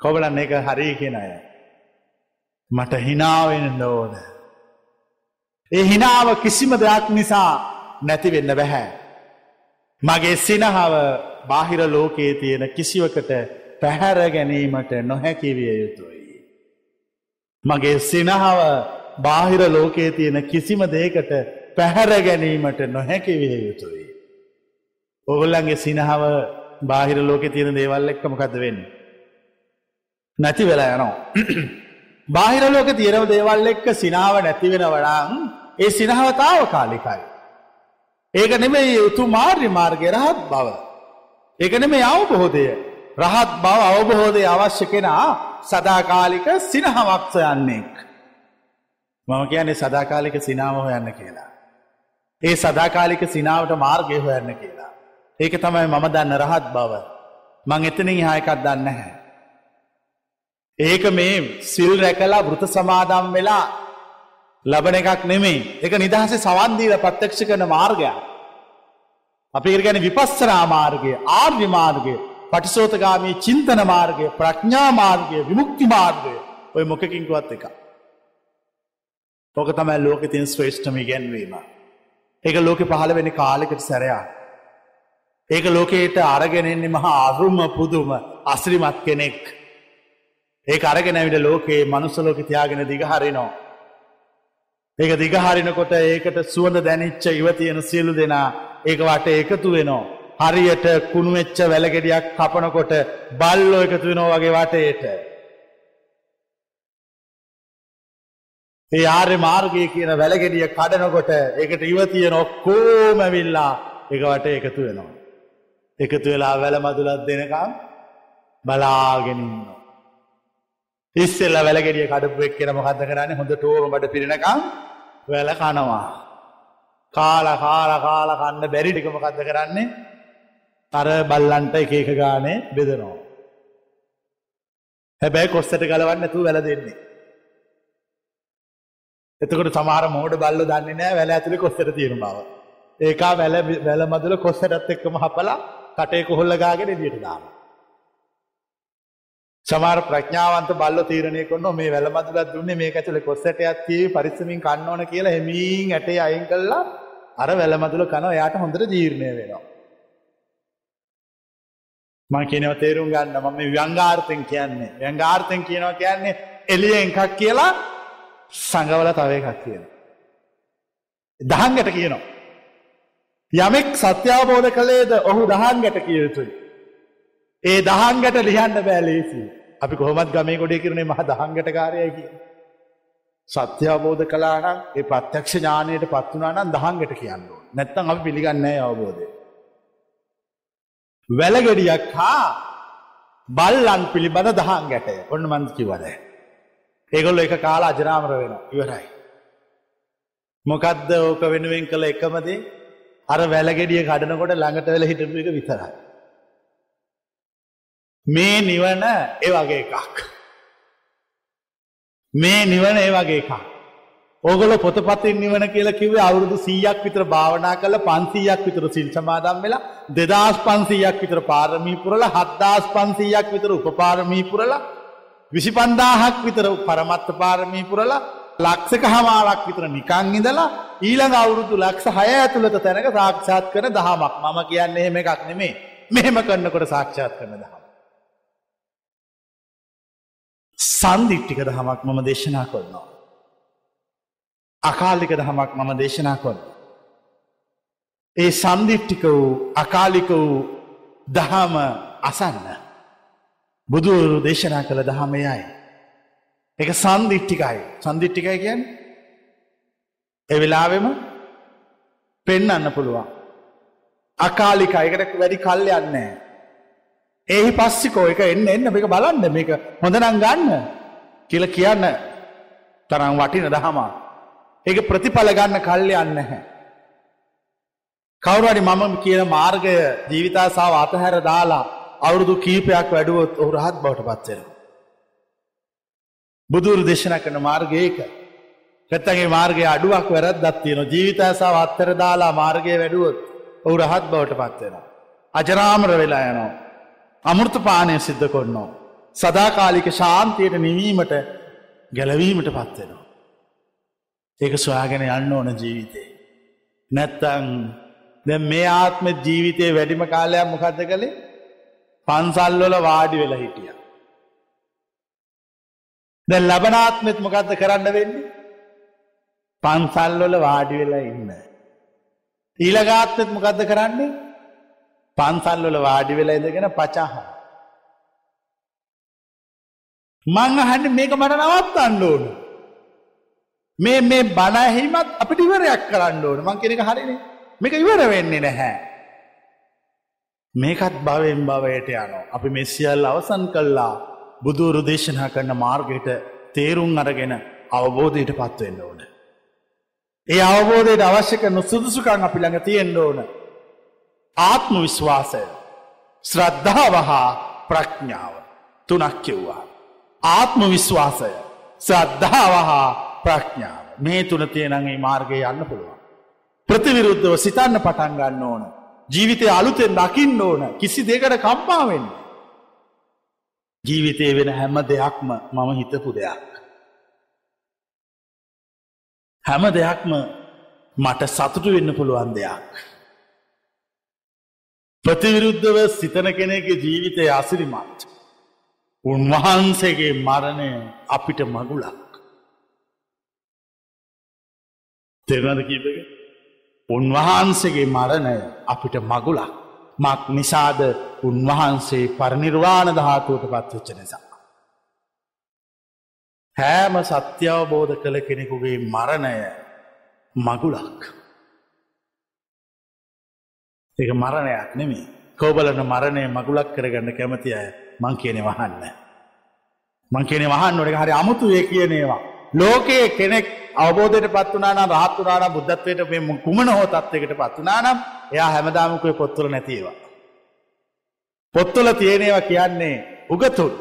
කොබලන්න එක හරි කියෙන අය. මට හිනාවෙන්න ඕන. ඒ හිනාව කිසිම දෙයක් නිසා නැතිවෙන්න බැහැ. මගේ සිනහව බාහිර ලෝකයේ තියෙන කිසිවකට පැහැර ගැනීමට නොහැකිවිය යුතුයි. මගේ සිනහව බාහිර ලෝකයේ තියෙන කිසිම දේකට පැහැර ගැනීමට නොහැකිවිය යුතුයි. ඔගොල්ලන්ගේ සිනහව බාහිර ලෝකෙ තියෙන දේවල් එක්ක මොකක්ද වෙන්න. නැති වෙලා යනවා. බාහිර ලෝක තියෙනව දේවල් එක්ක සිනාව නැතිවෙන වඩාන් ඒ සිනහවතාව කාලිකයි. ඒක නෙමේ උතු මාර්ය මාර්ගය රහත් බව. ඒක නෙමේ අවබෝධය රහත් බව අවබෝධය අවශ්‍ය කෙනා සදාකාලික සිනහමක්ස යන්නෙක්. මම කියන්නේ සදාකාලික සිනාව හොයන්න කියලා. ඒ සදාකාලික සිනාවට මාර්ගය හොයන්න කියලා. ඒක තමයි මම දන්න රහත් බව. මං එතනින් හායකත් දන්න හැ. ඒක මේ සිල් රැකලා බෘත සමාදම් වෙලා ලබන එකක් නෙමෙයි එක නිදහසේ සවන්දීල ප්‍රත්‍යක්ෂ කරන මාර්ගයක්. අපි ගැන විපස්සනා මාර්ගය ආර්ය මාර්ගය පටිසෝතගාමී චින්තන මාර්ගය ප්‍රඥා මාර්ගය විමුක්ති මාර්ගය ඔය මොකකින්කුවත් එක. ඕක තමයි ලෝක තින් ශ්‍රේෂ්ඨම ගැන්වීම. ඒක ලෝක පහළ වෙන කාලෙකට සැරයක්. ඒක ලෝකයට අරගෙනෙන්නේ මහා අරුම පුදුම අස්රිමත් කෙනෙක්. ඒ අරගෙනවිට ලෝකයේ මනුස්සලෝක තියාගෙන දිගහරිනෝ. ඒක දිගහරිනකොට ඒකට සුවඳ දැනිච්ච ඉවතියෙන සියලු දෙනා ඒක වට එකතු වෙනවා. හරියට කුණුවෙච්ච වැලගෙඩියක් කපනකොට බල්ලෝ එකතු වෙනෝ වගේ වටේට. ඒ ආර්ය මාර්ගය කියන වැලගෙඩිය කඩනකොට ඒකට ඉවතියෙන ඔක්කෝමැවිල්ලා එක වට එකතු වෙනවා. එකතු වෙලා වැල මදුලත් දෙනකම් බලාගෙනන්න. ඉස්සෙල්ල වැලගෙඩිය කඩපු එක් කියෙන මොකක්ද කරන්න හොඳ ටෝමට පිරෙනකම් වැල කනවා. කාල කාල කාල කන්න බැරිටික මොකක්ද කරන්නේ අර බල්ලන්ට එක එක ගානේ බෙදනවා. හැබැයි කොස්සට ගලවන්න ඇතු වැල දෙන්නේ. එතකොට සමහර මෝඩ බල්ල දන්නේ නෑ වැල ඇතුළි කොස්සට තියෙන බව. ඒකා වැල වැල මදුල කොස්සටත් එක්කම හපලා කටේ කොහොල්ල ගාගෙන එළියට දානවා. සමහර ප්‍රඥාවන්ත බල්ල තීරණය කරනවා මේ වැල මදුලක් දුන්නේ මේක ඇතුලේ කොස්සටයක් තියෙවි පරිස්සමින් කන්න ඕන කියලා එමින් ඇටේ අයින් කළා අර වැල මදුල කනවා එයාට හොඳට ජීර්ණය වෙනවා. මම කියනවා තේරුම් ගන්න මම මේ ව්‍යංගාර්ථෙන් කියන්නේ ව්‍යංගාර්ථෙන් කියනවා කියන්නේ එළියෙන් එකක් කියලා සංගවල තව එකක් කියනවා. දහංගට කියනවා යමෙක් සත්‍යාබෝධ කළේද ඔහු දහංගට කිය යුතුයි. ඒ දහංගට ලියන්න බෑලේසි. අපි කොහොමත් ගමේ ගොඩේ කරනේ මහ දහංගට කාරයයි කිය. සත්‍යාබෝධ කලානම් ඒ ප්‍රත්‍යක්ෂ ඥානයට පත්වනානම් දහංගට කියන්න නැත්තම් අපි පිළිගන්නේ අවබෝධය. වැලගෙඩියක් හා බල්ලන් පිළිබඳ දහන් ගැටය ඔන්න මන්කිවද. ඒගොල්ල එක කාලා අජරාමර වෙන ඉවරයි. මොකදද ඕක වෙනුවෙන් කළ එකමදේ අර වැලගෙඩිය කඩනකොට ළඟට වෙල හිටපු එක විතරයි. මේ නිවන ඒ වගේ එකක්. මේ නිවන ඒ වගේ එකක්. ඕගොල පොතපතින් නිවන කියලා කිව්වේ අවුරුදු 100ක් විතර භාවනා කළා 500ක් විතර සිල් සමාදන් වෙලා 2500ක් විතර පාරමී පුරලා 7500ක් විතර උපපාරමී පුරලා 25000ක් විතර පරමත්ත පාරමී පුරලා ලක්ෂක හමාරක් විතර නිකං ඉඳලා ඊළඟ අවුරුදු ලක්ෂ හය ඇතුළත තැනක සාක්ෂාත් කරන දහමක් මම කියන්නේ එහෙම එකක් නෙමේ මෙහෙම කරන්නකොට සාක්ෂාත් කරන දහම. සන්දිිට්ටික දහමක් මම දේශනා කරනවා. අකාලික දහමක් මම දේශනා කොන්න. ඒ සන්දිිට්ටික වූ අකාලික වූ දහම අසන්න. බුදුවරු දේශනා කළ දහමයයි. එක සන්දිිට්ටිකයි සන්දිිට්ටිකයි කියන් එවෙලාවෙම පෙන්නන්න පුළුවන්. අකාලිකයකට වැඩි කල්ල යන්නේ. එහි පස්සිකෝ එක එන්න එන්න මේක බලන්න මේක හොඳනම් ගන්න කියල කියන්න තරම් වටින දහමා. ඒක ප්‍රතිඵල ගන්න කල්ල යන්න හැ. කවුරුවනි මම කියන මාර්ගය ජීවිතාසාාව අතහැර දාලා අවුරුදු කීපයක් වැඩුවොත් ඔහු රහත් බවට පත්වෙන. බුදුරු දේශන කරන මාර්ගයක පැත්තගේ මාර්ගය අඩුවක් වැරත් දත්තියන ජීවිතසාාව අත්තර දාලා මාර්ගය වැඩුවොත් ඔහු රහත් බවට පත්වෙන. අජරාමර වෙලා යනවා. අමුෘත පානය සිද්ධ කොන්නෝ. සදාකාලික ශාන්තියට නිවීමට ගැලවීමට පත්වෙනවා. ඒක සොයාගෙන යන්න ඕන ජීවිතේ. නැත්තං දැ මේ ආත්ම ජීවිතය වැඩිම කාලයක් මොකක්ද කළේ පන්සල්වල වාඩි වෙලා හිටිය. දැ ලබනාත්මෙත් මොකක්ද කරන්න වෙන්නේ පන්සල්වල වාඩි වෙලා ඉන්න. ඊළගාත්මත් මොකක්ද කරන්නේ පන්සල්වල වාඩි වෙලා ඉඳගෙන පචාහ. මං අහන්න මේක මට නවත්තන්න ඕන. මේ මේ බණහිමත් අපිට ඉවරයක් කරන්න ඕන මං කෙනෙක හරිනේ මේක ඉවර වෙන්නේ නැහැ. මේකත් භවයෙන් භවයට යනෝ. අපි මෙසිියල් අවසන් කල්ලා බුදුරු දේශනා කරන මාර්ගයට තේරුම් අරගෙන අවබෝධයට පත්වවෙන්න ඕන. ඒ අවබෝධයට අවශ්‍ය කරන සුදුසුකං අපි ළඟ තියෙන්න්න ඕන. ආත්ම විශ්වාසය ශ්‍රද්ධාව හා ප්‍රඥාව තුනක් කිව්වා. ආත්ම විශ්වාසය ශ්‍රද්ධාව හා ප්‍රඥාව මේ තුන තියෙනගේ මාර්ගය යන්න පුළුවන්. ප්‍රතිවිරුද්ධව සිතන්න පටන් ගන්න ඕන. ජීවිතය අලුතෙන් දකින්න ඕන කිසි දෙකට කම්පාවෙන්න. ජීවිතය වෙන හැම දෙයක්ම මම හිතපු දෙයක්. හැම දෙයක්ම මට සතුටු වෙන්න පුළුවන් දෙයක්. ප්‍රතිවිරුද්ධව සිතන කෙනෙගේ ජීවිතය අසිරිමත්. උන්වහන්සේගේ මරණය අපිට මගුලක්. තෙරනද කීපක උන්වහන්සේගේ මරණය අපිට මගුලක් මක් නිසාද උන්වහන්සේ පරිනිර්වාණ ධාතුවට පත්වෙච්ච නිසා. හෑම සත්‍යවබෝධ කළ කෙනෙකුගේ මරණය මගුලක්. එක මරණයක් නෙමේ කෝබලන මරණය මගුලක් කරගන්න කැමති අය මං කියනෙ වහන්න. මං කියනෙ වහන්න නොට හරි අමුතුය කියනේවා. ලෝකයේ කෙනෙක් අවබෝධයට පත්වනාන රහත්තුනාන බුද්ධත්වයට මේ කුමන හෝ තත්වයකට පත්වනානම් එයා හැමදාමකුව පොත්තුල නැතිේවා. පොත්තුල තියෙනේවා කියන්නේ උගතුන්.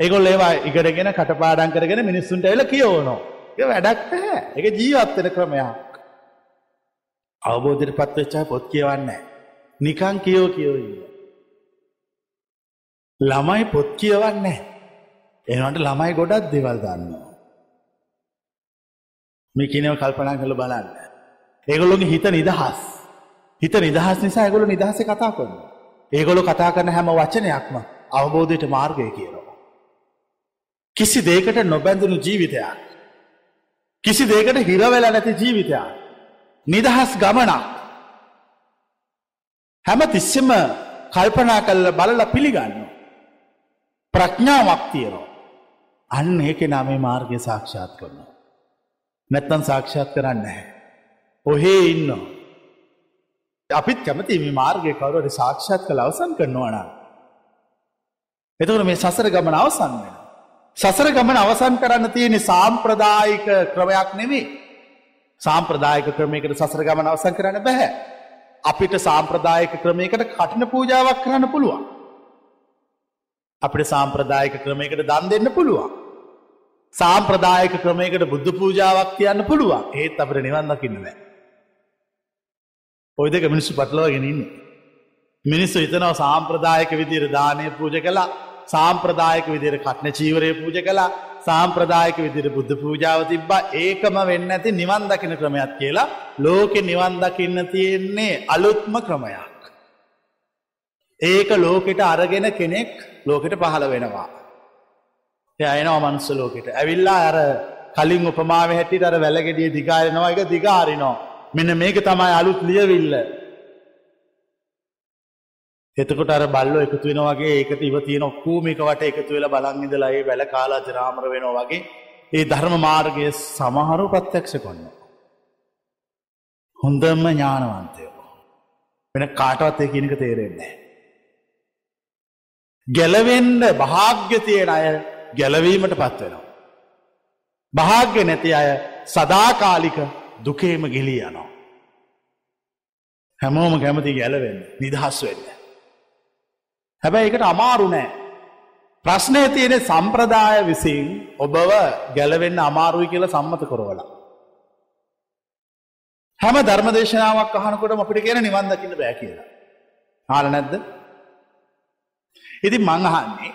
ඒගොල් ඒවා ඉගරගෙන කටපාඩන් කරගෙන මිනිස්සුන්ට එල කියෝනෝ ඒ වැඩක් හැ එක ජීවත්වෙන ක්‍රමයක්. අවබෝධයට පත්වෙච්චා පොත් කියවන්න නිකං කියෝ කියෝ ළමයි පොත් කියවන්න එනට ළමයි ගොඩක් දෙවල් දන්නවා මේ කියනව කල්පනා කළ බලන්න. ඒගොල්ලොගේ හිත නිදහස්. හිත නිදහස් නිසා ඇගොලු නිදහස කතා කරන්න. ඒගොලු කතා කරන හැම වචනයක්ම අවබෝධයට මාර්ගය කියනවා. කිසි දේකට නොබැඳුණු ජීවිතයක්. කිසි දේකට හිරවෙලා නැති ජීවිතයක්. නිදහස් ගමනක්. හැම තිස්සෙම කල්පනා කල්ල බලල පිළිගන්න. ප්‍රඥාවක් තියෙනවා. අන්න ඒක නාමේ මාර්ගය සාක්ෂාත් කරනවා. නැත්තන් සාක්ෂාත් කරන්න හැ. ඔහේ ඉන්න. අපිත් කැමති මේ මාර්ගය කවරුවට සාක්ෂාත් කළ අවසන් කරනවන. එතකට මේ සසර ගමන අවසන් වෙන. සසර ගමන අවසන් කරන්න තියෙන සාම්ප්‍රදායික ක්‍රමයක් නෙමේ. සාම්ප්‍රදායක ක්‍රමයකට සසර ගමන අවසන් කරන්න බැහැ. අපිට සාම්ප්‍රදායක ක්‍රමයකට කටින පූජාවක් කරන්න පුළුවන්. අපිට සාම්ප්‍රදායක ක්‍රමයකට දන් දෙන්න පුළුවන්. සාම්ප්‍රදායක ක්‍රමයකට බුද්ධ පූජාවක් කියන්න පුළුවන් ඒත් අපට නිවන් දකින්න බෑ. ඔය දෙක මිනිස්සු පටලවගෙන ඉන්නේ. මිනිස්සු හිතනවා සාම්ප්‍රදායක විදිර දානය පූජ කලා සාම්ප්‍රදායක විදිර කටන චීවරය පූජ කලා සාම්ප්‍රදායක විදිර බුද්ධ පූජාව තිබ්බා. ඒකම වෙන්න ඇති නිවන් දකින ක්‍රමයක් කියලා ලෝකෙ නිවන් දකින්න තියෙන්නේ අලුත්ම ක්‍රමයක්. ඒක ලෝකෙට අරගෙන කෙනෙක් ලෝකෙට පහළ වෙනවා. යනවා මනුස්ස ලෝකෙට. ඇවිල්ලා අර කලින් උපමාව හැටිට අර වැලගෙඩිය දිගාරනවා. එක දිගාරිනෝ මෙන්න මේක තමයි අලුත් ලියවිල්ල. එතකොට අර බල්ලෝ එකතු වෙන වගේ ඒකට ඉව තියෙන ඔක්කූම එක වට එකතු වෙලා බලන් ඉඳලා ඒ වැල කාලා ජරාමර වෙනවා වගේ ඒ ධර්ම මාර්ගයේ සමහරු ප්‍රත්‍යක්ෂ කරනවා. හොඳම ඥානවන්තයෝ. වෙන කාටවත් ඒ කියන එක තේරෙන්නේ නැහැ. ගැලවෙන්න භාග්‍ය තියෙන අය ගැලවීමට පත් වෙනවා. භාග්‍ය නැති අය සදාකාලික දුකේම ගිලී යනවා. හැමෝම කැමති ගැලවෙන්න නිදහස් වෙන්න. හැබැයි එකට අමාරු නෑ. ප්‍රශ්නය තියෙන සම්ප්‍රදාය විසින් ඔබව ගැලවෙන්න අමාරුයි කියලා සම්මත කරවල. හැම ධර්මදේශනාවක් අහනකොට අපිට කියන නිවන් දකින්න බෑ කියලා. හාල නැද්ද? ඉතින් මං අහන්නේ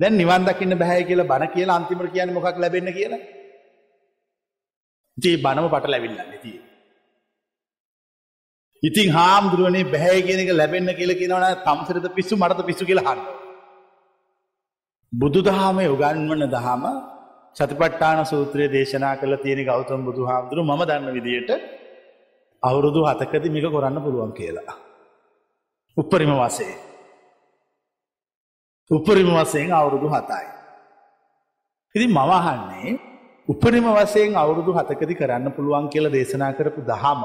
දැන් නිවන් දකින්න බෑ කියලා බණ කියලා අන්තිමට කියන්නේ මොකක් ලැබෙන්න කියලා? ඉතින් බණම පට ලැබිල්ලන්නේ තියෙන්නේ. ඉතින් හාමුදුරුවනේ බැහැ කියන එක ලැබෙන්න කියලා කියනවනේ තම්සරද පිස්සු මරද පිස්සු කියලා අහන්න. බුදුදහමේ උගන්වන දහම සතිපට්ඨාන සූත්‍රයේ දේශනා කළ තියෙන ගෞතම බුදුහාමුදුරු මම දන්න විදියට අවුරුදු 7කදී මේක කරන්න පුළුවන් කියලා. උපරිම වශයෙන්. උපරිම වශයෙන් අවුරුදු 7යි. ඉතින් මම අහන්නේ උපරිම වශයෙන් අවුරුදු 7කදී කරන්න පුළුවන් කියලා දේශනා කරපු දහම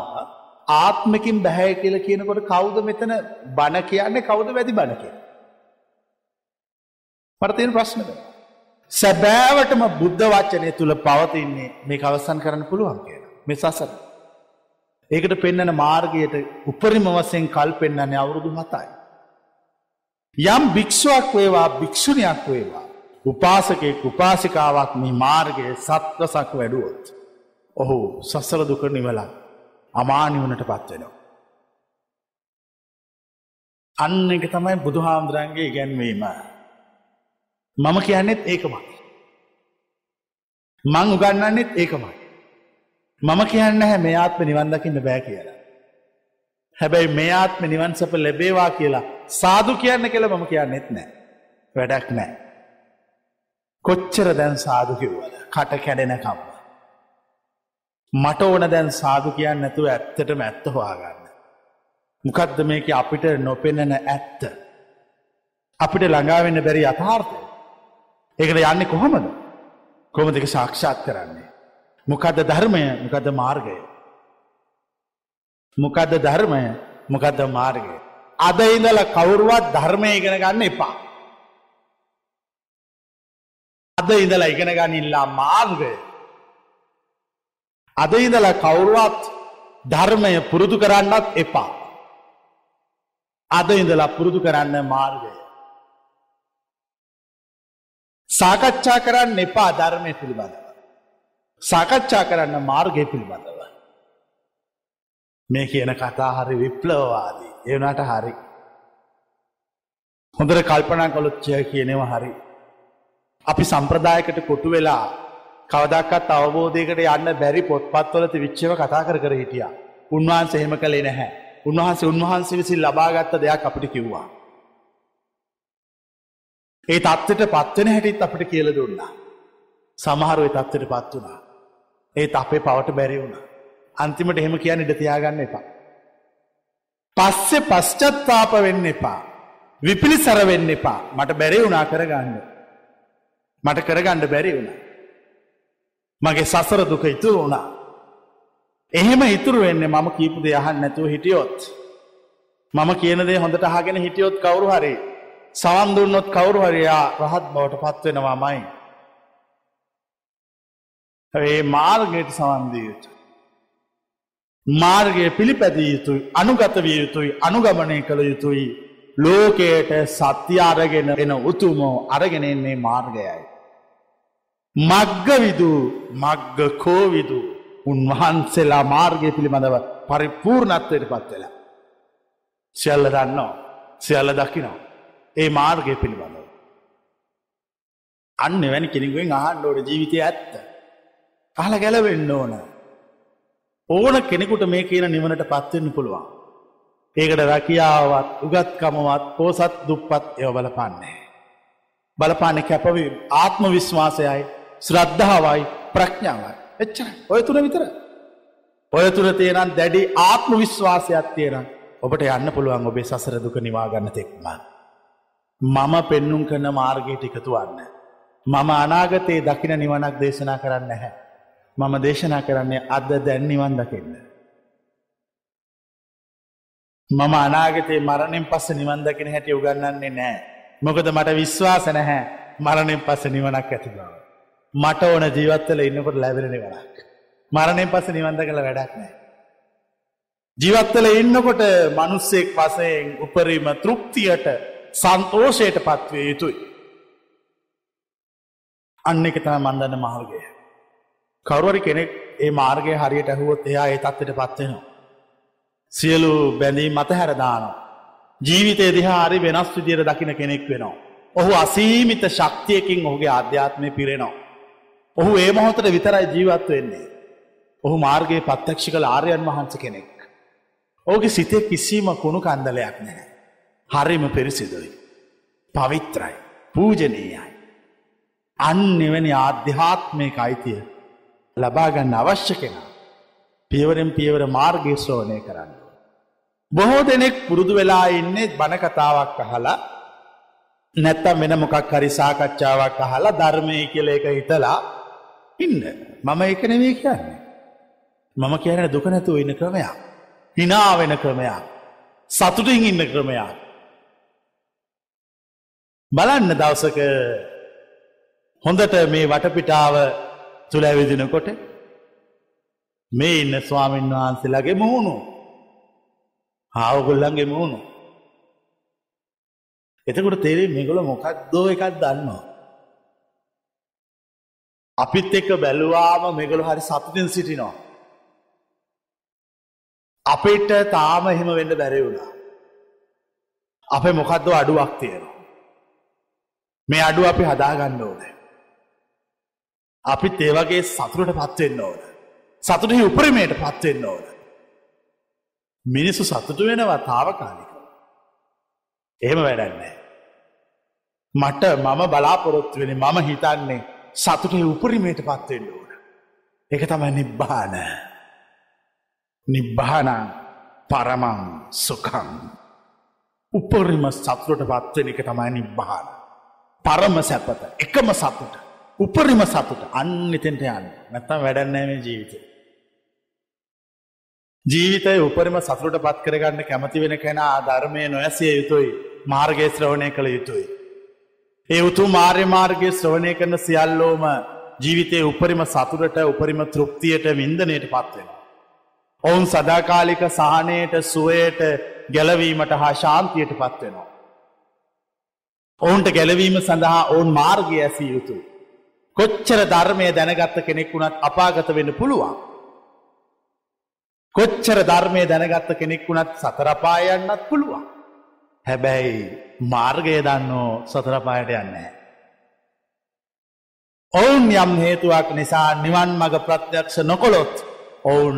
ආත්මකින් බැහැ කියලා කියනකොට කවුද මෙතන බණ කියන්නේ කවුද වැදි බණ කියන්නේ? මට තියෙන ප්‍රශ්නද? සැබෑවටම බුද්ධ වචනය තුල පවතින්නේ මේක අවසන් කරන්න පුළුවන් කියලා. මේ සසර. ඒකට පෙන්වන මාර්ගයට උපරිම වශයෙන් කල් පෙන්වන්නේ අවුරුදු 7යි. යම් භික්ෂුවක් වේවා භික්ෂුණියක් වේවා උපාසකයෙක් උපාසිකාවක් මේ මාර්ගයේ සත්වසක් වැඩුවොත් ඔහු සසල දුක නිවලා අමානිවනට පත්වෙනවා. අන්න එක තමයි බුදුහාමුදුරන්ගේ ඉගැන්වීම. මම කියන්නෙත් ඒකමයි. මං උගන්නන්නෙත් ඒකමයි. මම කියන්න හැ මේ ආත්ම නිවන් දකින්න බෑ කියලා. හැබැයි මේ ආත්ම නිවන් සප ලැබේවා කියලා සාදු කියන්න කියලා මම කියන්නෙත් නෑ. වැඩක් නෑ. කොච්චර දැන් සාදු කිව්වද කට කැඩෙනකම්. මට ඕන දැන් සාදු කියන්න නැතුව ඇත්තටම ඇත්ත හොයාගන්න. මොකක්ද මේක අපිට නොපෙනෙන ඇත්ත. අපිට ළඟාවෙන්න බැරි අතාර්ථය. ඒකට යන්නේ කොහොමද. කොම දෙක සාක්ෂාත් කරන්නේ. මොකක්ද ධර්මය මොකද මාර්ගය. මොකක්ද ධර්මය මොකක්ද මාර්ගය. අද ඉඳල කවුරුවත් ධර්මය ඉගෙන ගන්න එපා. අද ඉඳලා ඉගෙන ගනිල්ලා මාර්ගය අද ඉඳලා කවුරුවත් ධර්මය පුරුදු කරන්නත් එපා. අද ඉඳලා පුරුදු කරන්න මාර්ගය. සාකච්ඡා කරන්න එපා ධර්මය පිළිබඳව. සාකච්ඡා කරන්න මාර්ගය පිළිබඳව. මේ කියන කතා හරි විප්ලවවාදී ඒවනට හරි. හොඳර කල්පනා කොළොච්චය කියනෙව හරි. අපි සම්ප්‍රදායකට කොටු වෙලා කවදක්කත් අවබෝධයකට යන්න බැරි පොත්පත්වලති විච්චව කතා කර කර හිටිය. උන්වහන්සේ එහෙම කළේ නැහැ. උන්වහන්සේ උන්වහන්සේ විසින් ලබාගත්ත දෙයක් අපිට කිව්වා. ඒ තත්ත්වයට පත්වෙන හැටිත් අපිට කියල දුන්නා. සමහරුව තත්ත්වයට පත් වුණා. ඒත් අපේ පවට බැරි වුණ. අන්තිමට එහෙම කියන්න ඉඩ තියාගන්න එපා. පස්සෙ පශ්චත්තාප වෙන්න එපා. විපිලිසර වෙන්න එපා මට බැරි වුණා කරගන්න. මට කරගණ්ඩ බැරි වුණා. මගේ සසර දුක ඉතුරු වුණා. එහෙම ඉතුරු වෙන්නේ මම කීපු දේ අහන්න නැතුව හිටියොත්. මම කියන දේ හොඳට අහගෙන හිටියොත් කවුරු හරි සවන් දුන්නොත් කවුරු හරියා රහත් බවට පත් වෙනවාමයි. ඒ මාර්ගයට සවන් දිය යුතුයි. මාර්ගය පිළිපැදිය යුතුයි අනුගත විය යුතුයි අනුගමනය කළ යුතුයි ලෝකයට සත්‍ය අරගෙන එන උතුමෝ අරගෙන එන්නේ මාර්ගයයි. මග්ගවිදු මග්ග කෝවිදු උන්වහන්සේලා මාර්ගය පිළිබඳව පරිපූර්ණත්වයට පත්වෙලා. සියල්ල දන්නවා සියල්ල දකිනවා. ඒ මාර්ගය පිළිබඳව. අන්න වැනි කෙනෙකුවෙන් අහන්ඩෝට ජීවිතය ඇත්ත. අහල ගැලවෙන්න ඕන. ඕන කෙනෙකුට මේ කියන නිවනට පත්වෙන්න පුළුවන්. ඒකට රැකියාවත් උගත්කමවත් පෝසත් දුප්පත් එව බලපන්නේ. බලපාන කැපවීම ආත්ම විශ්වාසයයි ශ්‍රද්ධාවයි ප්‍රඥාවයි. එච්චර ඔය තුන විතර. ඔය තුර තියෙනම් දැඩි ආත්ම විශ්වාසයක් තියෙන ඔබට යන්න පුළුවන් ඔබේ සසර දුක නිවාගන්න තෙක්ම. මම පෙන්නුම් කරන මාර්ගයට එකතු වන්න. මම අනාගතයේ දකින නිවනක් දේශනා කරන්න නැහැ. මම දේශනා කරන්නේ අද දැන් නිවන් දකින්න. මම අනාගතයේ මරණින් පස්ස නිවන් දකින හැටි උගන්නන්නේ නෑ. මොකද මට විශ්වාස නැහැ මරණින් පස්ස නිවනක් ඇති බව. මට ඕන ජීවත්තල ඉන්නකොට ලැබෙන නිවනක්. මරණයෙන් පස්ස නිවන්ද කළ වැඩක් නෑ. ජීවත්තල ඉන්නකොට මනුස්සෙක් වසයෙන් උපරීම තෘප්තියට සන්තෝෂයට පත්වය යුතුයි. අන්න එක තම මන්දන්න මාර්ගය. කවරුවරි කෙනෙක් ඒ මාර්ගය හරියට ඇහුවොත් එයා ඒ තත්වට පත්වෙනවා. සියලු බැඳී මත හැරදානවා. ජීවිතය දිහා හරි වෙනස් විදිර දකින කෙනෙක් වෙනවා. ඔහු අසීමිත ශක්තියකින් ඔහුගේ අධ්‍යාත්මය පිරෙනවා. ඔහු ඒ මොහොතට විතරයි ජීවත් වෙන්නේ. ඔහු මාර්ගයේ පත්තක්ෂි කළ ආර්යන් වහන්ස කෙනෙක්. ඕගේ සිතේ කිසිීම කුණු කන්දලයක් නැහැ. හරිම පිරිසිදුයි. පවිත්‍රයි. පූජනීයයි. අන්නෙවැනි ආධ්‍යාත්මයක අයිතිය ලබාගන්න අවශ්‍ය කෙනා. පියවරෙන් පියවර මාර්ගය ශ්‍රෝණය කරන්න. බොහෝ දෙනෙක් පුරුදු වෙලා ඉන්නේ බණකතාවක් අහලා නැත්තම් වෙන මොකක් හරි සාකච්ඡාවක් අහලා ධර්මය කියල එක හිතලා ඉන්න මම එක නෙවේ කියන්නේ. මම කියන දුක නැතුව ඉන්න ක්‍රමයක්. හිනාවෙන ක්‍රමයක්. සතුටින් ඉන්න ක්‍රමයක්. බලන්න දවසක හොඳට මේ වටපිටාව තුළ ඇවිදිනකොට මේ ඉන්න ස්වාමීන් වහන්සේලාගේ මුහුණු හාවගොල්ලන්ගේ මුහුණු එතකොට තේරේ මේගොල මොකක් දෝ එකක් දන්නවා අපිත් එක්ක බැලුවාම මෙගොලු හරි සතුටින් සිටිනවා අපිට තාම එහෙම වෙන්න බැරි වුණා. අපේ මොකක්ද අඩුවක් තියෙනවා. මේ අඩු අපි හදාගන්න ඕන. අපිත් ඒවගේ සතුරට පත්වෙන්න ඕන. සතුටහි උපරිමයට පත්වෙන්න ඕන. මිනිස්සු සතුටු වෙනවා තාවකාලික. එහෙම වැඩන්නේ. මට මම බලාපොරොත්තු වෙන මම හිතන්නේ සතුටේ උපරිමයට පත්වෙන්න ඕන. එක තමයි නිබ්බාන. නිබ්බාන පරමං සුකං. උපරිම සතුරට පත්වෙන එක තමයි නිබ්බාන. පරම සැපත එකම සතුට. උපරිම සතුට අන්න එතෙන්ට යන්න නැත්තම් වැඩන්නෑ මේ ජීවිතය. ජීවිතය උපරිම සතුරට පත් කරගන්න කැමති වෙන කෙනා ධර්මය නොයසිය යුතුයි මාර්ගය ශ්‍රවණය කළ යුතුයි. ඒ උතු මාර්ය මාර්ගය ශ්‍රවණය කරන සියල්ලෝම ජීවිතයේ උපරිම සතුරට උපරිම තෘප්තියට වින්දනයට පත්වෙන. ඔවුන් සදාකාලික සහනයට සුවයට ගැලවීමට හා ශාන්තියට පත්වෙනවා. ඔවුන්ට ගැලවීම සඳහා ඔවුන් මාර්ගය ඇසිය යුතුයි. කොච්චර ධර්මය දැනගත්ත කෙනෙක් වුණත් අපාගත වෙන්න පුළුවන්. කොච්චර ධර්මය දැනගත්ත කෙනෙක් වුණත් සතරපායන්නත් පුළුවන්. හැබැයි මාර්ගය දන්නෝ සතරපායට යන්නේ. ඔවුන් යම් හේතුවක් නිසා නිවන් මඟ ප්‍රත්‍යක්ෂ නොකොළොත් ඔවුන්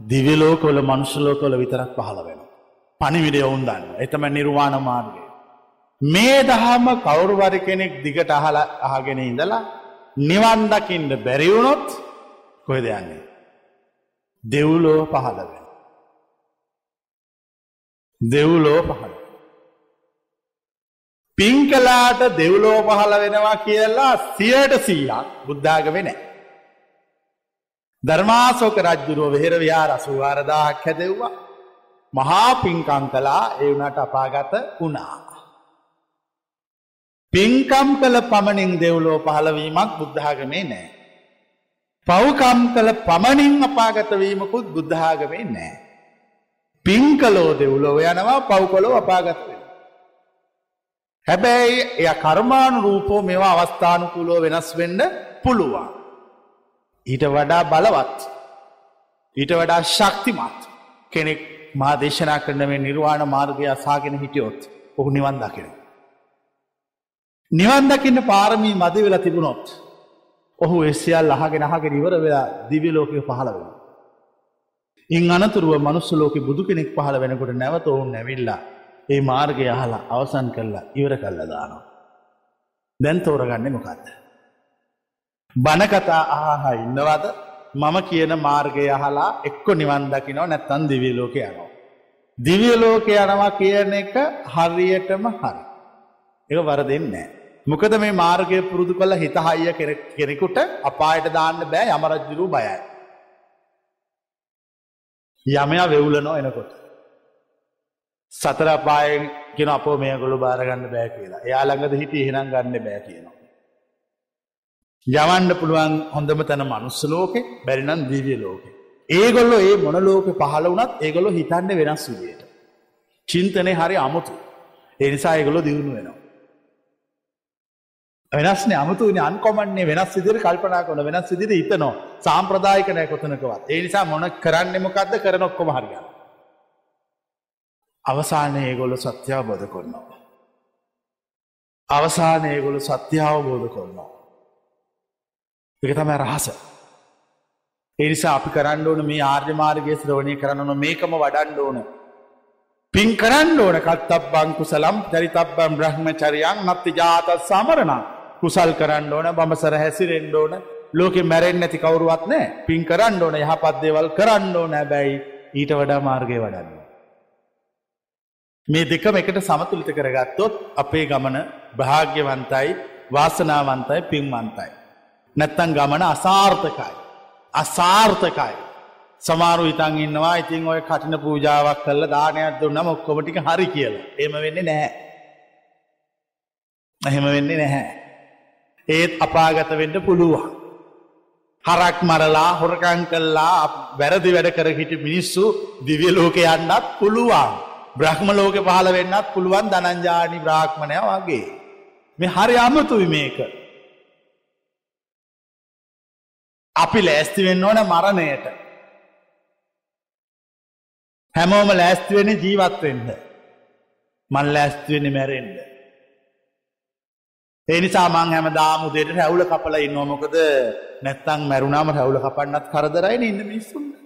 දිවිලෝකොල මනුෂ්‍යලෝකොල විතරක් පහළ වෙන. පනිවිඩ ඔවුන් දන්න එතම නිර්වාණ මාර්ගය. මේ දහම කවුරුවරි කෙනෙක් දිගට අහල අහගෙන ඉඳලා නිවන්දකින්ට බැරිවුණොත් කොහෙද යන්නේ. දෙව්ලෝ පහළ වෙන. දෙව්ලෝ පහළ. පිංකලාට දෙව්ලෝ පහළ වෙනවා කියලා සියයට සීයක් බුද්ධාගම නෑ. ධර්මාසෝක රජ්ජුරුව වෙහෙර ව්‍යා රසුවාරදාහක් හැදෙව්වා. මහා පින්කං කලා එවුනට අපාගත වුණා. පින්කම් කළ පමණින් දෙව්ලෝ පහළවීමක් බුද්ධාගමේ නෑ. පව්කම් කළ පමණින් අපාගතවීමකුත් බුද්ධාගමේ නෑ. පින්කලෝ දෙව්ලොව යනවා පව්කොලෝ අපාගත වෙන. හැබැයි එය කර්මාණු රූපෝ මෙවා අවස්ථානුකුලෝ වෙනස් වෙන්න පුළුවන්. ඊට වඩා බලවත් ඊට වඩා ශක්තිමත් කෙනෙක් මා දේශනා කරන මේ නිර්වාණ මාර්ගය අසාගෙන හිටියොත් ඔහු නිවන් දකින. නිවන් දකින්න පාරමී මද වෙලා තිබුණොත් ඔහු එස්සියල් අහගෙන අහගෙන ඉවර වෙලා දිවි ලෝකය පහළ වෙන. ඉන් අනතුරුව මනුස්ස ලෝක බුදු කෙනෙක් පහළ වෙනකොට නැවත ඔවුන් නැවිල්ලා ඒ මාර්ගය අහලා අවසන් කරලා ඉවර කල්ල දානවා. දැන් තෝරගන්න මොකක්ද. බණකතා ආහා ඉන්නවද මම කියන මාර්ගය අහලා එක්කො නිවන් දකිනෝ නැත්තන් දිවිය ලෝක යනවා. දිවිය ලෝක යනවා කියන එක හරියටම හරි. එක වරදින්නේ. මොකද මේ මාර්ගය පුරුදු කළ හිතහයිය කෙනෙකුට අපායට දාන්න බෑ යමරජ්ජුරු බයයි. යමයා වෙවුලනෝ එනකොට. සතර අපායෙන් කියෙන අපෝ මේ ගොළු බාරගන්න බෑ කියලා එයා ළඟද හිටි එහෙනම් ගන්න බෑ කියනවා. යවන්න පුළුවන් හොඳම තැන මනුස්ස ලෝකෙ බැරිනම් දීවිය ලෝකෙ. ඒගොල්ලො ඒ මොනලෝක පහල වනත් ඒගොලො හිතන්න වෙනස් විදියට. චින්තනය හරි අමුතු. එනිසා ඒගොලො දියුණු වෙනවා. වෙනස්න අමුතුන අන්කොමන්නේ වෙනස් විදිර කල්පනා කොන වෙනස් විදිර ඉතනෝ සාම්ප්‍රදායකනය කොතනකවත්. ඒ නිසා මොන කරන්නෙමකක්ද කරනොක්කොම හරිගන්න. අවසානය ඒගොලො සත්‍යාව බොධ කොන්නවා. අවසානය ඒගොලු සත්‍යාව බෝධ කොන්නවා. එක තම රහස. එනිසා අපි කරන්න ඕන මේ ආර්ය මාර්ගයේ ශ්‍රවණය කරන්න ඕන මේකම වඩන්න ඕන. පින් කරන්න ඕන කත්තබ්බං කුසලම් චරිතබ්බම් බ්‍රහ්මචරියන් නත්ති ජාත සමරණ කුසල් කරන්න ඕන බඹසර හැසිරෙන්න ඕන ලෝකෙ මැරෙන් නැති කවරුවත් නෑ පින් කරන්න ඕන යහපත් දේවල් කරන්න ඕන හැබැයි ඊට වඩා මාර්ගය වඩන්න. මේ දෙකම එකට සමතුලිත කරගත්තොත් අපේ ගමන භාග්‍යවන්තයි වාසනාවන්තයි පින්වන්තයි. නැත්තන් ගමන අසාර්ථකයි. අසාර්ථකයි. සමාරු ඉතන් ඉන්නවා ඉතින් ඔය කටින පූජාවක් කල්ල දානයක් දුන්නම ඔක්කොමටික හරි කියලා. එම වෙන්නේ නැහැ. එහෙම වෙන්නේ නැහැ. ඒත් අපාගත වෙන්න පුළුවන්. හරක් මරලා හොරකං කල්ලා වැරදි වැඩ කර හිට මිනිස්සු දිවිය ලෝක යන්නත් පුළුවන්. බ්‍රහ්ම ලෝක පහල වෙන්නත් පුළුවන් දනංජානි බ්‍රාහ්මණය වගේ. මේ හරි අමතුයි මේක. අපි ලෑස්ති වෙන්න ඕන මරණයට. හැමෝම ලෑස්තිවෙන ජීවත්වෙන්න. මන් ලෑස්තිවෙන මැරෙන්ඩ. එනිසා මං හැම දාමුදේට රැවුල කපල ඉන්නෝමොකද නැත්තං මැරුණාම රැවුල කපන්නත් කරදරයින ඉන්න මිස්සුන්න.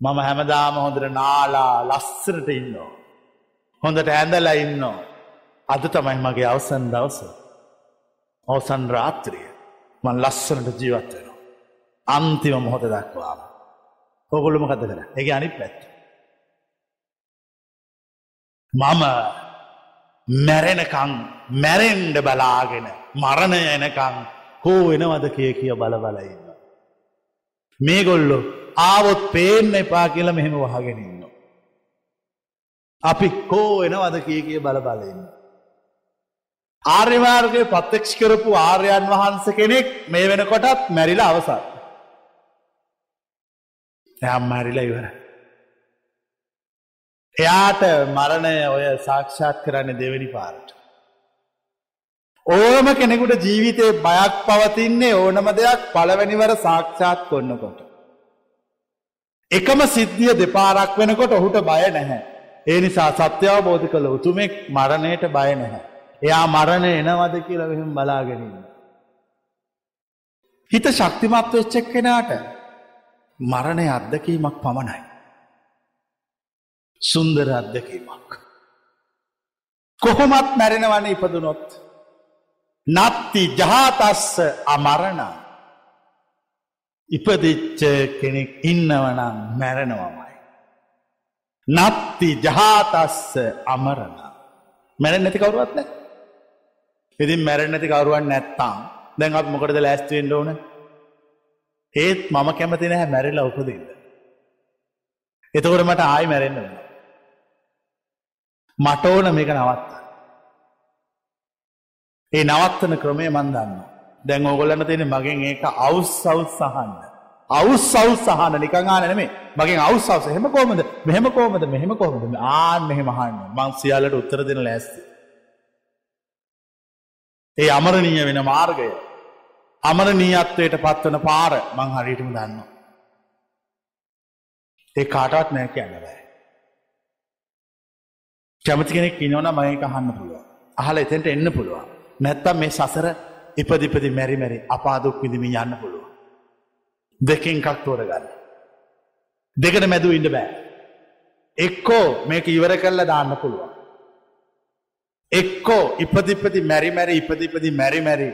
මම හැමදාම හොඳට නාලා ලස්සරට ඉන්නවා. හොඳට ඇඳල ඉන්නවා. අද තමයි මගේ අවසන් දවස. අවසන් රාත්‍රිය. මන් ලස්සනට ජීවත් වෙනවා. අන්තිම මොහොත දක්වාම. ඔගොල්ලුම කත කර එක අනි පැත්. මම මැරෙනකං මැරෙන්ඩ බලාගෙන මරණය එනකං හෝ වෙනවද කිය කිය බල බලඉන්න. මේ ගොල්ලො ආවොත් පේන්න එපා කියල මෙහෙම වහගෙනන්න. අපි කෝ එනවද කිය කිය බල බලන්න. ආර්යමාර්ගය පත්තක්ෂ කරපු ආර්යන් වහන්ස කෙනෙක් මේ වෙන කොටත් මැරිල අවසත්. එයම් මැරිල ඉවර. එයාට මරණය ඔය සාක්ෂාත් කරන්න දෙවැනි පාරට. ඕම කෙනෙකුට ජීවිතේ බයක් පවතින්නේ ඕනම දෙයක් පළවැනිවර සාක්ෂාත් කොන්නකොට. එකම සිද්ධිය දෙපාරක් වෙනකොට ඔහුට බය නැහැ. ඒ නිසා සත්‍යාවබෝධ කළ උතුමෙක් මරණයට බය නැහැ. එයා මරණ එනවද කියලා මෙහෙම බලාගෙනන්න. හිත ශක්තිමත් වෙච්චෙක් කෙනාට මරණය අත්දකීමක් පමණයි. සුන්දර අත්දකීමක්. කොහොමත් මැරෙනවන ඉපදුනොත්. නත්ති ජාතස්ස අමරණ ඉපදිච්ච කෙනෙක් ඉන්නවනම් මැරෙනවමයි. නත්ති ජාතස්ස අමරණ මැරෙන් නැති කවරුවත් නෑ ඉතින් මැරෙන් නැති කවරුවන් නැත්තාම් දැන් අප මොකටද ලෑස්තිවෙන්ඩ ඕන ඒත් මම කැමති නැහැ මැරිලා උපදන්න. එතකොට මට ආයි මැරෙන්න්න වෙන. මට ඕන මේක නවත්ත. ඒ නවත්තන ක්‍රමය මන්දන්න. දැන් ඕගොල්ලන්න තියෙන මගෙන් ඒක අවුස් සවුස් සහන්න. අවුස් සවුස් සහන නිකංආන නෙමේ මගේ අවුස්සවස හෙම කෝමද මෙහෙම කෝමද මෙහෙම කෝමද ආන් මෙහෙම හන්න මං සියල්ලට උත්තර දෙන ලෑස්ති. ඒ අමරණීය වෙන මාර්ගය. අමරණීයත්වයට පත්වන පාර මං හරිටම දන්න. ඒ කාටවත් නෑ කියන්න බෑ. කැමති කෙනෙක් ඉනවන මයක අහන්න පුළුව. අහල එතෙන්ට එන්න පුළුවන්. නැත්තම් මේ සසර ඉපදිපදි මැරි මැරි අපාදුක් විදිමි යන්න පුළුව. දෙකින් එකක් තෝරගන්න. දෙකට මැදුව ඉන්න බෑ. එක්කෝ මේක ඉවර කල්ල දාන්න පුළුවන්. එක්කෝ ඉපදිපති මැරිමැරි ඉපදිපති මැරිමැරි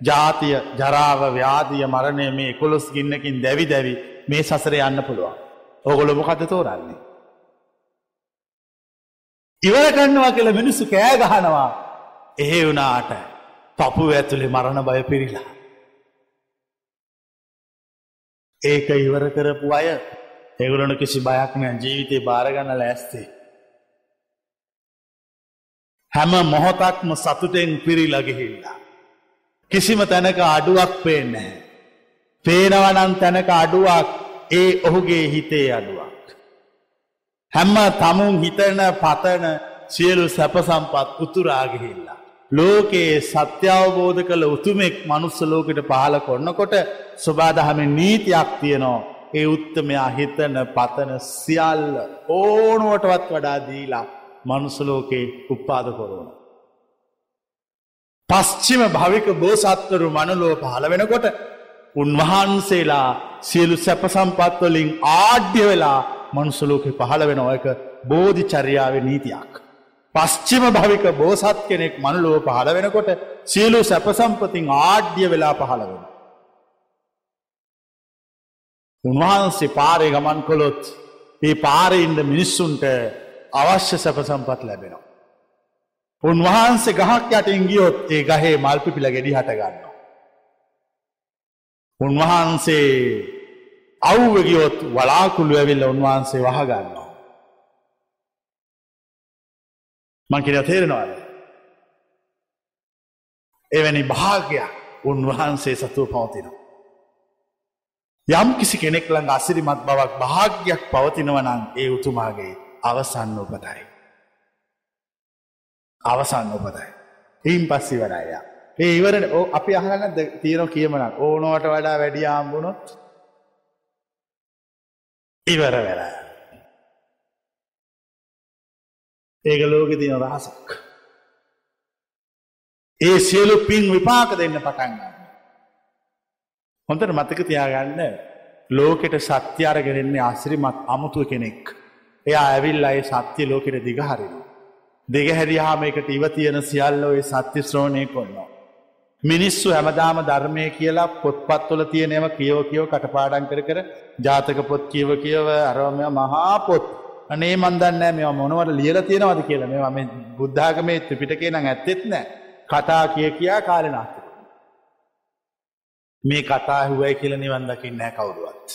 ජාතිය ජරාව ව්‍යාදිය මරණය මේ කොළොස් ගින්නකින් දැවි දැවි මේ සසර යන්න පුළුවන්. ඔගොල මොකද තෝරන්නේ. ඉවර කරන්නවා කියල මිනිස්සු කෑ ගහනවා එහෙ වුණාට පපු ඇතුළේ මරණ බය පිරිලා. ඒක ඉවර කරපු අය එගුලන කිසි බයක් නෑ ජීවිතය බාරගන්න ලෑස්තේ. හැම මොහොතක්ම සතුටෙන් පිරිලගහිල්ලා. කිසිම තැනක අඩුවක් පේනෑ. පේනවනන් තැනක අඩුවක් ඒ ඔහුගේ හිතේ අඩුවක්. හැම්ම තමුන් හිතන පතන සියලු සැපසම්පත් උතුරාගහිල්ලා. ලෝකයේ සත්‍යවබෝධ කළ උතුමෙක් මනුස්ස ලෝකට පහල කොන්නකොට ස්වබාදහම නීතියක් තියනෝ ඒ උත්තමයා හිතන පතන සියල්ල ඕනුවටවත් වඩා දීලා මනුසලෝකේ උපාද කොරුණ. පශ්චිම භවික බෝසත්වරු මනලෝ පහළ වෙනකොට උන්වහන්සේලා සියලු සැපසම්පත්වලින් ආඩ්‍ය වෙලා මනුසලෝකෙ පහළ වෙන ඔයක බෝධි චරියාව නීතියක්. පශ්චිම භවික බෝසත් කෙනෙක් මනුලුව පහළ වෙනකොට සියලු සැපසම්පතින් ආඩ්‍ය වෙලා පහළ වෙන. උන්වහන්සේ පාරය ගමන් කොළොත් ඒ පාරඉන්ද මිනිස්සුන්ට අවශ්‍ය සැපසම්පත් ලැබෙනවා. උන්වහන්සේ ගහක් යටින් ගියොත් ඒ ගහේ මල්පිපිල ගෙඩි හටගන්න. උන්වහන්සේ අව්වගියොත් වලාකුළු ඇවිල්ල උන්වහන්සේ වහගන්නවා. මං කිය තේරෙනවාද. එවැනි භාගයක් උන්වහන්සේ සතුව පවතිනවා. යම් කිසි කෙනෙක් ළඟ අසිරිමත් බවක් භාග්‍යයක් පවතිනවනං ඒ උතුමාගේ අවසන්න උපතයි. අවසන්න උපතයි. එයින් පස්සි වඩාය. ඒ ඉවරන ඕ අපි අහන්න තීරෝ කියමනක් ඕනෝට වඩා වැඩියාම්බුණොත් ඉවර වෙලා. ඒක ලෝක තින රහසක්. ඒ සියලු පින් විපාක දෙන්න පටන්ගන්න. හොඳට මතක තියාගන්න ලෝකෙට සත්‍යාරගෙනෙන්නේ ආසිරිමත් අමුතුව කෙනෙක්. එයා ඇවිල් අය සත්‍ය ලෝකෙට දිගහරින. දෙගහැරියාම එකට ඉව තියෙන සියල්ල ඔය සත්‍ය ශ්‍රෝණය කොන්නවා. මිනිස්සු හැමදාම ධර්මය කියලා පොත්පත්වල තියෙනව කියව කියව කටපාඩන් කර කර ජාතක පොත් කියව කියව අරමය මහා පොත් අනේ මන්දන්නෑ මෙ මොනවට ලියල තියෙනවද කියලා මේ මේ බුද්ධාගමේ ත්‍රිපිටකේ නම් ඇත්තෙත් නෑ කතා කිය කියා කාලනාත. මේ කතා හුවයි කියල නිවන් දකින්න නෑ කවුරුවත්.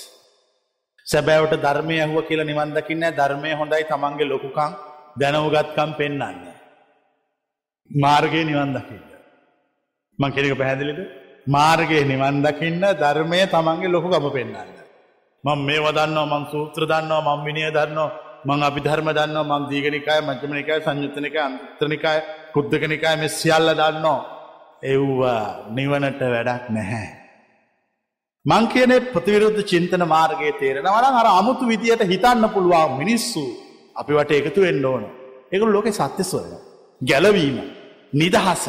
සැබෑවට ධර්මය ඇහුව කියලා නිවන් දකින්න ධර්මය හොඳයි තමන්ගේ ලොකුකං දැනවගත්කම් පෙන්න්න. මාර්ගය නිවන් දකින්න. මං කෙනෙක පැහැදිලිද මාර්ගයේ නිවන් දකින්න ධර්මය තමන්ගේ ලොකු ගම පෙන්න්න. මං මේ වදන්නවා මං සූත්‍ර දන්නවා මං විනිය දන්නවා මං අපි ධර්ම දන්නවා මං දීගනිකාය මජ්‍යමනිකයි සංයුත්තනික අන්ත්‍රනිකාය කුද්ධකනිකාය මෙ සියල්ල දන්නවා එව්වා නිවනට වැඩක් නැහැ. මං කියන ප්‍රතිවිරුද්ධ චින්තන මාර්ගයේ තේරෙනවන අර අමුතු විදියට හිතන්න පුළුවන් මිනිස්සු අපි වට එකතු වෙන්න ඕන. එකු ලෝක සත්‍ය සොයන. ගැලවීම නිදහස